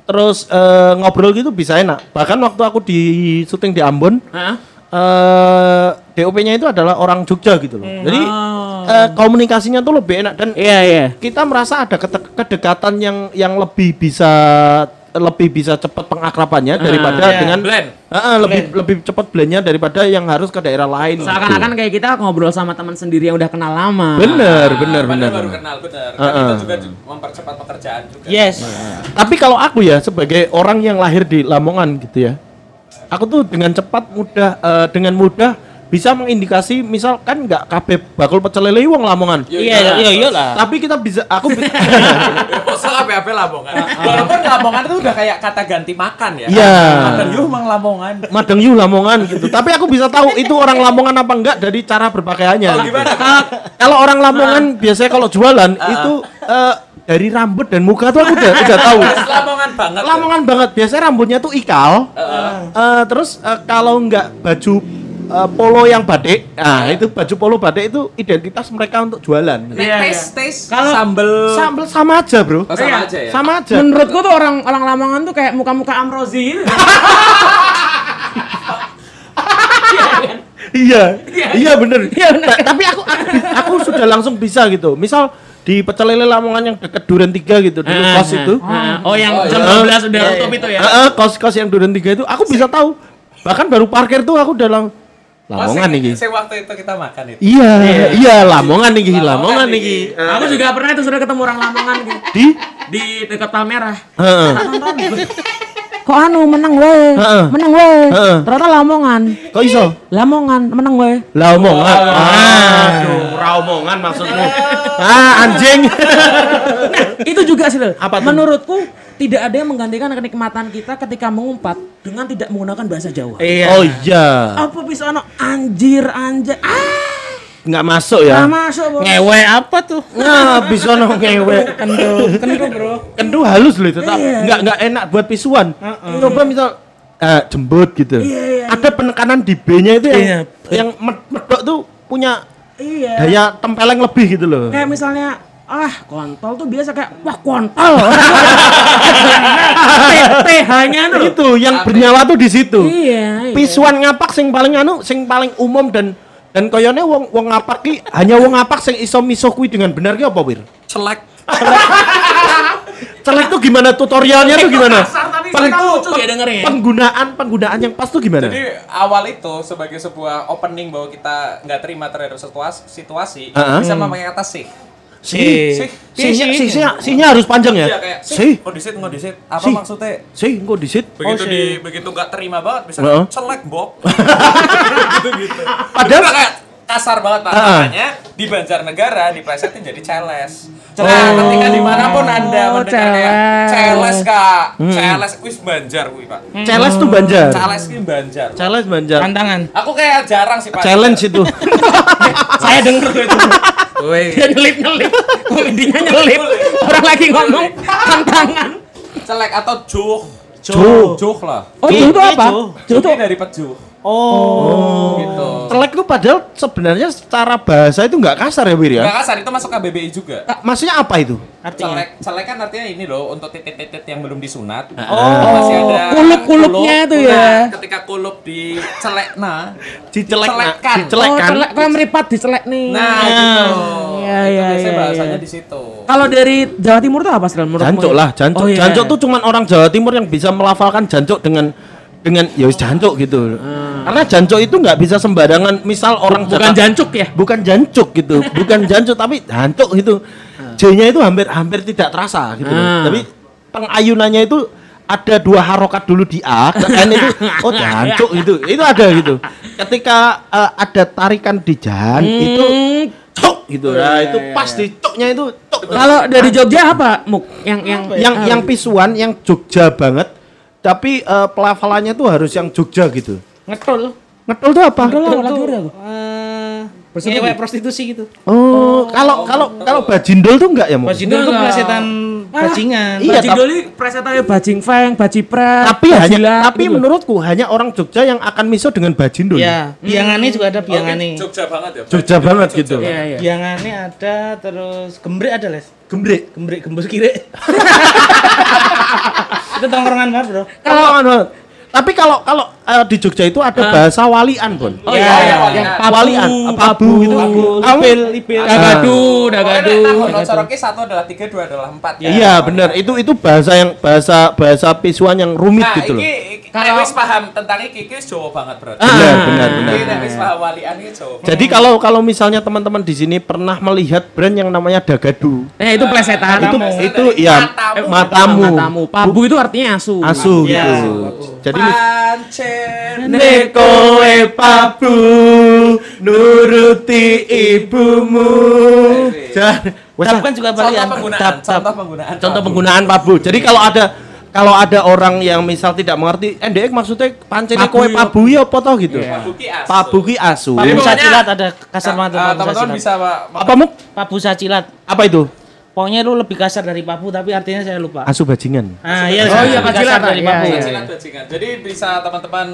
terus eh, ngobrol gitu bisa enak. Bahkan waktu aku di syuting di Ambon, Heeh. eh DOP-nya itu adalah orang Jogja gitu loh. Jadi eh, komunikasinya tuh lebih enak dan Iya iya. kita merasa ada kedekatan yang yang lebih bisa lebih bisa cepat pengakrabannya daripada iya. dengan Blend. Heeh, lebih lebih cepat blendnya daripada yang harus ke daerah lain. gitu. Seakan-akan kayak kita ngobrol sama teman sendiri yang udah kenal lama. bener bener bener. Padahal baru bener. kenal benar. Heeh. Kan itu juga ju- mempercepat pekerjaan juga. Yes. Tapi kalau aku ya sebagai orang yang lahir di Lamongan gitu ya, aku tuh dengan cepat mudah eh, dengan mudah bisa mengindikasi misal kan nggak kabeh bakul pecel lele wong Lamongan. Iya, iya, iya lah. Tapi kita bisa aku bi- [LAUGHS] Salah apa Lamongan. Walaupun Lamongan itu udah kayak kata ganti makan ya. Iya. Makan yuh mang Lamongan. Madeng yu Lamongan gitu. Tapi aku bisa tahu [LAUGHS] itu orang Lamongan apa enggak dari cara berpakaiannya. Oh, gitu. gimana? Kalau- Kalau orang Lamongan biasanya kalau jualan itu eh, dari rambut dan muka tuh aku udah udah tahu. Lamongan banget. ya? Lamongan banget. Biasanya rambutnya tuh ikal. Eh, terus eh, kalau enggak baju eh, polo yang batik, nah itu baju polo batik itu identitas mereka untuk jualan. Nek Iya, tes iya. tes Kalau- sambel Sambel sama aja, Bro. Oh, sama Iya. aja ya. Sama aja. Menurutku tuh orang orang Lamongan tuh kayak muka-muka Amrozi gitu. [LAUGHS] Iya. Iya bener. Iya, bener. Ta- Tapi aku, aku aku sudah langsung bisa gitu. Misal di pecel lele Lamongan yang dekat Duren 3 gitu, dulu kos itu. Oh, yang Oh, jam iya. 12 udah tutup itu ya. Heeh, kos-kos yang Duren 3 itu aku bisa tahu. Bahkan baru parkir tuh aku udah lang Lamongan Oh, nih. Saya waktu itu kita makan itu. Iya, iya Lamongan nih, Lamongan Lamongan nih. nih. Aku juga pernah itu sudah ketemu orang Lamongan gitu. Di di dekat Palmerah. Heeh. Kok anu menang wae. Heeh. Menang wae. Heeh. Ternyata Lamongan. Kok iso? Lamongan menang wae. Lah omongan. Aduh, ra omongan maksudmu. Ah, anjing. Itu juga sih. Apa tuh? Menurutku tidak ada yang menggantikan kenikmatan kita ketika mengumpat dengan tidak menggunakan bahasa Jawa. Iya. Oh iya. Apa bisa ano anjir anjir. Ah, Nggak masuk ya. nggak masuk, Bos. Ngewe apa tuh? Nah, bisa no ngewe. Kendu, kendu bro. Kendu halus loh tetap. Iya. Nggak nggak enak buat pisuan. Coba misal eh, jembut gitu. Ada penekanan di B-nya itu yang Iya. yang med- medok tuh punya Iya. daya tempeleng lebih gitu loh. Kayak misalnya ah kontol tuh biasa kayak wah kontol. [LAUGHS] TH-nya tuh. Itu yang bernyawa tuh di situ. Iya. iya. Pisuan ngapak sing paling anu, sing paling umum dan dan koyone wong wong ngapak ki hanya wong ngapak sing iso miso kuwi dengan benar ki apa wir? Selek. Celek tuh gimana tutorialnya tuh gimana? Kita lucu ya dengernya. Penggunaan penggunaan yang pas tuh gimana? Jadi awal itu sebagai sebuah opening bahwa kita nggak terima terhadap situasi, situasi Uh-uh. bisa memakai kata sih. Si Si. sihnya sihnya sihnya harus panjang ya? Iya sih, ngodisit ngodisit. Apa Si. maksudnya? si kok disit? Begitu di begitu nggak terima banget bisa Heeh. celek bok. [LAUGHS] gitu gitu. Padahal- kayak kasar banget Pak. Makanya di Banjarnegara diplesetin jadi celes. Nah, ketika di mana pun anda Oh, mendengar kayak celes. celes kak, celes wis Banjar kuwi pak. Celes tuh Banjar. Celes ki Banjar. Celes Banjar. Tantangan. Aku kayak jarang sih pak. Challenge itu. [LAUGHS] Saya denger itu. Woi. Dia nyelip nyelip. Komedinya nyelip. Orang lagi ngomong tantangan. Celek atau juh. Juh. Juh lah. Oh itu apa? Juh. Juh Juh dari pejuh. Oh. Gitu. Celek tuh padahal sebenarnya secara bahasa itu nggak kasar ya Wir ya? Nggak kasar itu masuk KBBI juga. Ah, Maksudnya apa itu? Artinya. Celek, celek kan artinya ini loh untuk titik-titik yang belum disunat. Oh. masih ada Kulup-kulupnya kulup. tuh ya. Nah, ketika kulup di celek nah, Dicelek Dicelekkan. dicelek Oh, kan? celek kalau meripat dicelek nih. nah gitu. Iya, itu iya, biasanya iya, bahasanya iya. di situ. Kalau dari Jawa Timur tuh apa sih menurutmu? Jancuk lah, jancuk. Oh, iya. Jancuk tuh cuman orang Jawa Timur yang bisa melafalkan jancuk dengan dengan ya jancuk gitu. Karena jancuk itu nggak bisa sembarangan. Misal orang bukan Jakarta- jancuk ya? bukan jancuk gitu, [LAUGHS] bukan jancuk tapi jancuk gitu. J-nya itu hampir hampir tidak terasa gitu. Ah. Tapi pengayunannya itu ada dua harokat dulu di A, ke N itu [LAUGHS] oh jancuk itu. Itu ada gitu. Ketika eh, ada tarikan di jan itu Hmm, cuk gitu. Nah, itu pas di cuknya itu cuk. Kalau dari Jogja apa? Muk yang yang yang yang pisuan yang Jogja banget tapi eh, pelafalannya tuh harus yang Jogja gitu. Ngetul. Ngetul tuh apa? Ngetul. Ngetul tuh. udah tuh. eh, Ngewe prostitusi gitu. Oh, kalau kalau kalau bajindol tuh enggak ya, Mu? Bajindul tuh plesetan bajingan. Iya, Bajing tapi- doli presetanya bajing feng, bajipret, Tapi hanya bajilat, tapi gitu. menurutku hanya orang Jogja yang akan miso dengan bajindol. Ya, biangane juga ada biangane. Jogja banget ya. Jogja banget gitu. Iya, iya. Biangane ada terus gembrek ada les. Gembrek. Gembrek gembus kiri. [LAUGHS] itu tongkrongan banget bro. Kalau tapi kalau kalau eh, di Jogja itu ada bahasa walian, Bon. Oh iya, iya, yang walian. walian, apa pabu gitu. Kamu- Lipil, lipil. Dagadu, dagadu. Soroke satu adalah tiga, dua adalah empat. ya. Iya, benar. Itu itu bahasa yang bahasa bahasa pisuan yang rumit Nah, gitu loh. Kalau wis paham tentang iki iki Jawa banget berarti. Iya, benar benar. Iki nek wis paham walian iki Jawa. Jadi kalau kalau misalnya teman-teman di sini pernah melihat brand yang namanya Dagadu, Eh itu plesetan. itu itu ya Matamu. matamu, matamu. Pabu itu artinya asu. asu Iya, gitu. Jadi mis- Pancen Nekoe pabu nuruti ibumu. Jangan kan juga contoh balian. penggunaan, contoh penggunaan. contoh penggunaan pabu. Jadi kalau ada kalau ada orang yang misal tidak mengerti, ndek maksudnya pancene kowe pabu ya apa toh gitu. Pabu ki asu. Pabu ki asu. Pabu sacilat ada kasar Ah, pabu teman-teman sacilat. bisa Pak. Apa muk? Pabu sacilat. Apa itu? Pokoknya lu lebih kasar dari pabu tapi artinya saya lupa. Asu bajingan. Ah iya, Oh, iya, kasar dari iya, pabu. iya. Sajilan bajingan. Jadi bisa teman-teman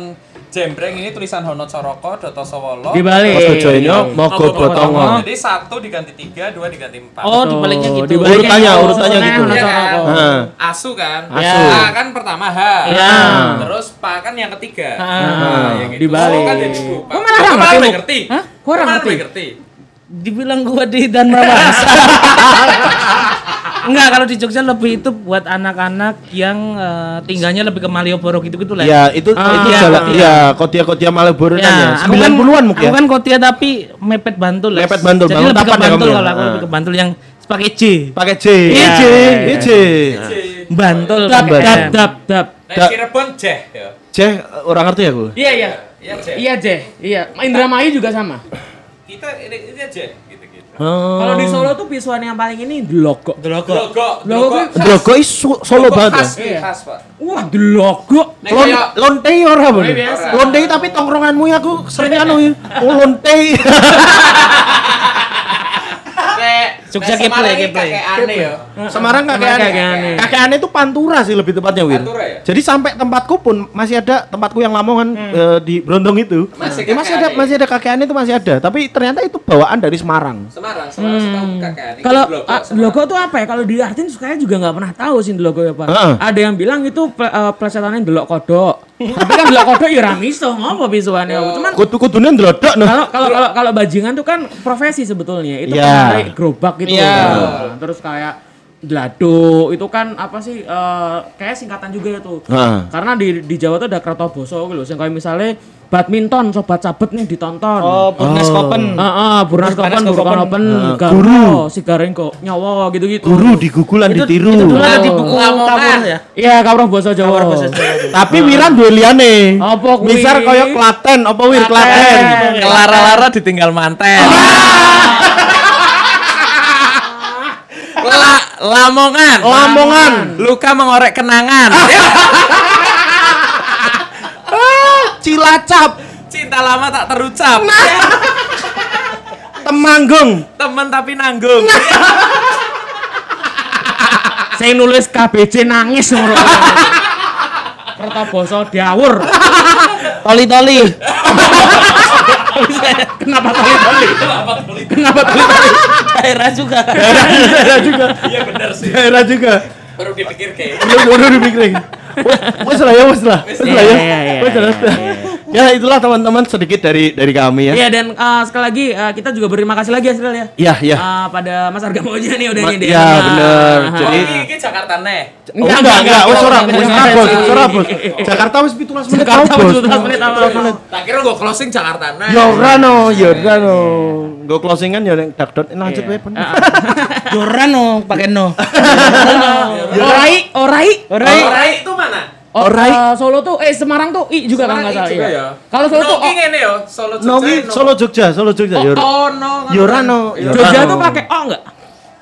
jembreng ini tulisan Hono Soroko, Doto Sowolo. Dibalik. Mas Joino mogo botongo. Jadi satu diganti tiga, dua diganti empat. Oh, dibaliknya gitu. Dibaliknya Urutannya, gitu. urutannya gitu. Hono Iya kan? Soroko. Heeh. Asu kan? Asu. A kan pertama H. Iya. Terus Pa kan yang ketiga. Ah. Yang gitu. Dibalik. Oh, kan. Kok malah ngerti? Hah? Malah ngerti? Dibilang gua di dan Bangsa. Enggak, kalau di Jogja lebih itu buat anak-anak yang eh, tinggalnya lebih ke Malioboro gitu-gitu lah. Ya, itu Ah, itu iya, jalan iya. ya kotia-kotia Malioboro kan ya. aku kan- 90-an mungkin ya. kan Kotia tapi mepet Bantul. Les. Mepet Bantul, Jadi Bantul lebih ke ya Bantul ya? kalau aku Ah. lebih ke Bantul yang pakai J. Pakai J. Iya. J. J. Bantul. Dap dap dap dap. Nah, Da- Cirebon Jeh ya. Jeh orang ngerti ya gue. Iya iya. Iya Jeh. Iya Jeh. Iya. Indramayu juga sama. Kita ini ini Jeh gitu-gitu. Oh. Kalau di Solo tuh visual yang paling ini Delogo. Delogo. Logo, Logo logo, Drogo is Solo banget. khas, Iya. khas, Pak. Wah, Delogo. Lon kaya lontei ora apa? Biasa. Lontei tapi tongkronganmu ya aku sering anu ya. Oh lontei. [LAUGHS] Jogja ini keple. kakek aneh ya. Semarang kakek Semarang aneh. kakek aneh. Kakek aneh itu Pantura sih lebih tepatnya Wir. Pantura ya? Jadi sampai tempatku pun masih ada tempatku yang Lamongan eh, di Brondong itu. Masih Eh, masih ada aneh. masih ada kakek aneh itu masih ada. Tapi ternyata itu bawaan dari Semarang. Semarang, Semarang setahu kakek aneh. Kalau Logo, ah, tuh apa ya? Kalau diartin saya juga nggak pernah tahu sih logo apa. Heeh. Ada yang bilang itu eh, plesetannya delok kodok. Tapi kan delok kodok ya ramiso ngopo visualnya. Cuman Kutu-kutunya noh. kalau kalau kalau bajingan tuh kan profesi sebetulnya. Itu Iya. kan gerobak gitu. Iya. Nah, terus kayak Glado itu kan apa sih eh, kayak singkatan juga itu. Heeh. Karena di di Jawa tuh ada Kratoboso gitu. Sing kayak misalnya badminton sobat sabet nih ditonton. Oh, Burnes Kopen. Heeh, Burnas Kopen, Burnas Kopen. Open, Heeh, Garo, guru. si Garing kok nyawa gitu-gitu. Guru digugulan Itu, ditiru. itu dulu ada di Oh. buku ya. Iya, kawruh basa Jawa. Tapi Wiran duwe liyane. Apa kuwi? Misal kaya Klaten, apa Wir Klaten? Kelara-lara ditinggal manten. Lamongan. Lamongan. Luka mengorek kenangan. Cilacap, Cinta lama tak terucap. Temanggung. Temen tapi nanggung. Saya nulis KBC nangis ngono. [LAUGHS] Kertoboso diawur. Toli-toli. [LAUGHS] Kenapa tali-tali? Kenapa tali-tali? Daerah juga. Daerah juga. Iya bener sih. Daerah juga. Baru dipikir kayak. Baru dipikirin. [LAUGHS] Wes lah ya, wes lah. Wes lah ya. Iya, iya, iya, Wes lah. Iya, Ya itulah teman-teman sedikit dari dari kami ya. Iya dan eh, sekali lagi eh, kita juga berterima kasih lagi Asril ya. Iya, iya. Eh, pada Mas Arga Moja nih udah Ma- nyediain. iya, Nah, bener. nah, Jadi- Ini ini Jakarta nih. Oh, enggak, enggak, wes ora, enggak, wes ora, bos, wes ora, bos. Jakarta wes 17 menit Jakarta bos. 17 menit tau. 17 menit. Tak kira gue closing Jakarta nih. Ya ora no, ya ora no. Gue closingan ya yang dak dot lanjut Iya. wae bener. Joran no, pakai no. [LAUGHS] Orai, Orai. Orai. Orai itu mana? Oh, Orai. eh, Solo tuh eh Semarang tuh I juga kan Semarang enggak salah juga iya. ya. Kalau Solo tuh Nogi oh, ngene yo, Solo Jogja. Nogi Solo Jogja, Solo Jogja ya. ora. Oh no. Ya ora no. ya ora Jogja tuh pakai O enggak?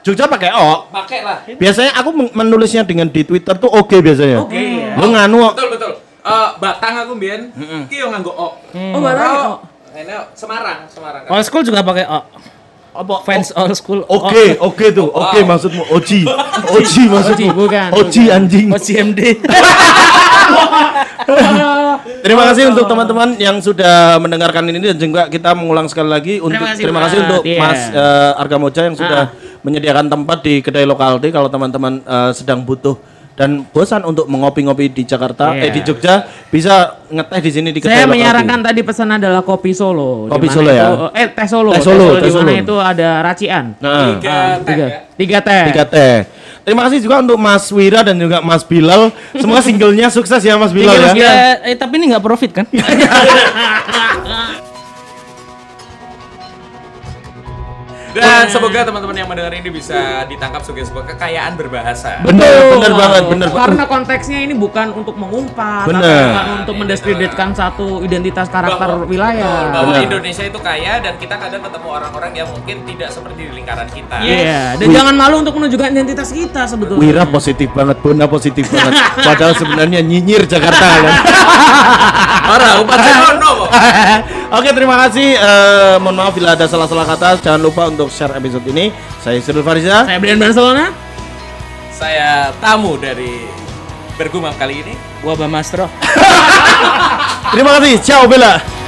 Jogja pakai O. Pakai lah. Biasanya aku men- menulisnya dengan di Twitter tuh oke biasanya. Oke. ya. Lu nganu. Betul betul. Eh Batang aku mbien. Ki yo nganggo O. Oh, barang O. Ini Semarang, Semarang. All school juga pakai O. Apa? Fans all school. Oke, oke tuh. Oke maksudmu Oji. [LAUGHS] Oji maksudmu. Oji, bukan. Oji anjing. O CMD. [LAUGHS] [LAUGHS] Terima kasih untuk teman-teman yang sudah mendengarkan ini dan juga kita mengulang sekali lagi untuk Terima kasih, terima kasih untuk Iya. Mas eh, Arga Moja yang sudah menyediakan tempat di kedai lokal T kalau teman-teman eh, sedang butuh dan bosan untuk mengopi-ngopi di Jakarta Iya. eh di Jogja bisa ngeteh di sini di kedai Saya lokal menyarankan tadi pesan adalah kopi Solo. Kopi Di mana Solo ya? itu- eh teh Solo. Teh Solo, di teh mana Solo. itu ada racian. Nah, Tiga Ah, teh tiga, ya. tiga teh. tiga teh. Terima kasih juga untuk Mas Wira dan juga Mas Bilal. Semoga singlenya sukses ya Mas Bilal ya. Ya, eh, tapi ini nggak profit kan? [LAUGHS] Dan semoga teman-teman yang mendengar ini bisa ditangkap sebagai sebuah kekayaan berbahasa. Bener, bener banget, bener banget. Karena konteksnya ini bukan untuk mengumpat, Bener. atau bukan untuk mendiskreditkan satu identitas karakter Bahwa- wilayah. Bahwa Benar. Indonesia itu kaya dan kita kadang ketemu orang-orang yang mungkin tidak seperti di lingkaran kita. Iya, dan Wih. jangan malu untuk menunjukkan identitas kita sebetulnya. Wira positif banget, Bona positif banget. Padahal sebenarnya nyinyir Jakarta kan. Ora, upat no kok. Oke, terima kasih. Eh, mohon maaf bila ada salah-salah kata. Jangan lupa untuk share episode ini. Saya Sirul Fariza. Saya Brian Barcelona. Saya tamu dari bergumam kali ini. Wabah Mastro. [LAUGHS] Terima kasih. Ciao Bella.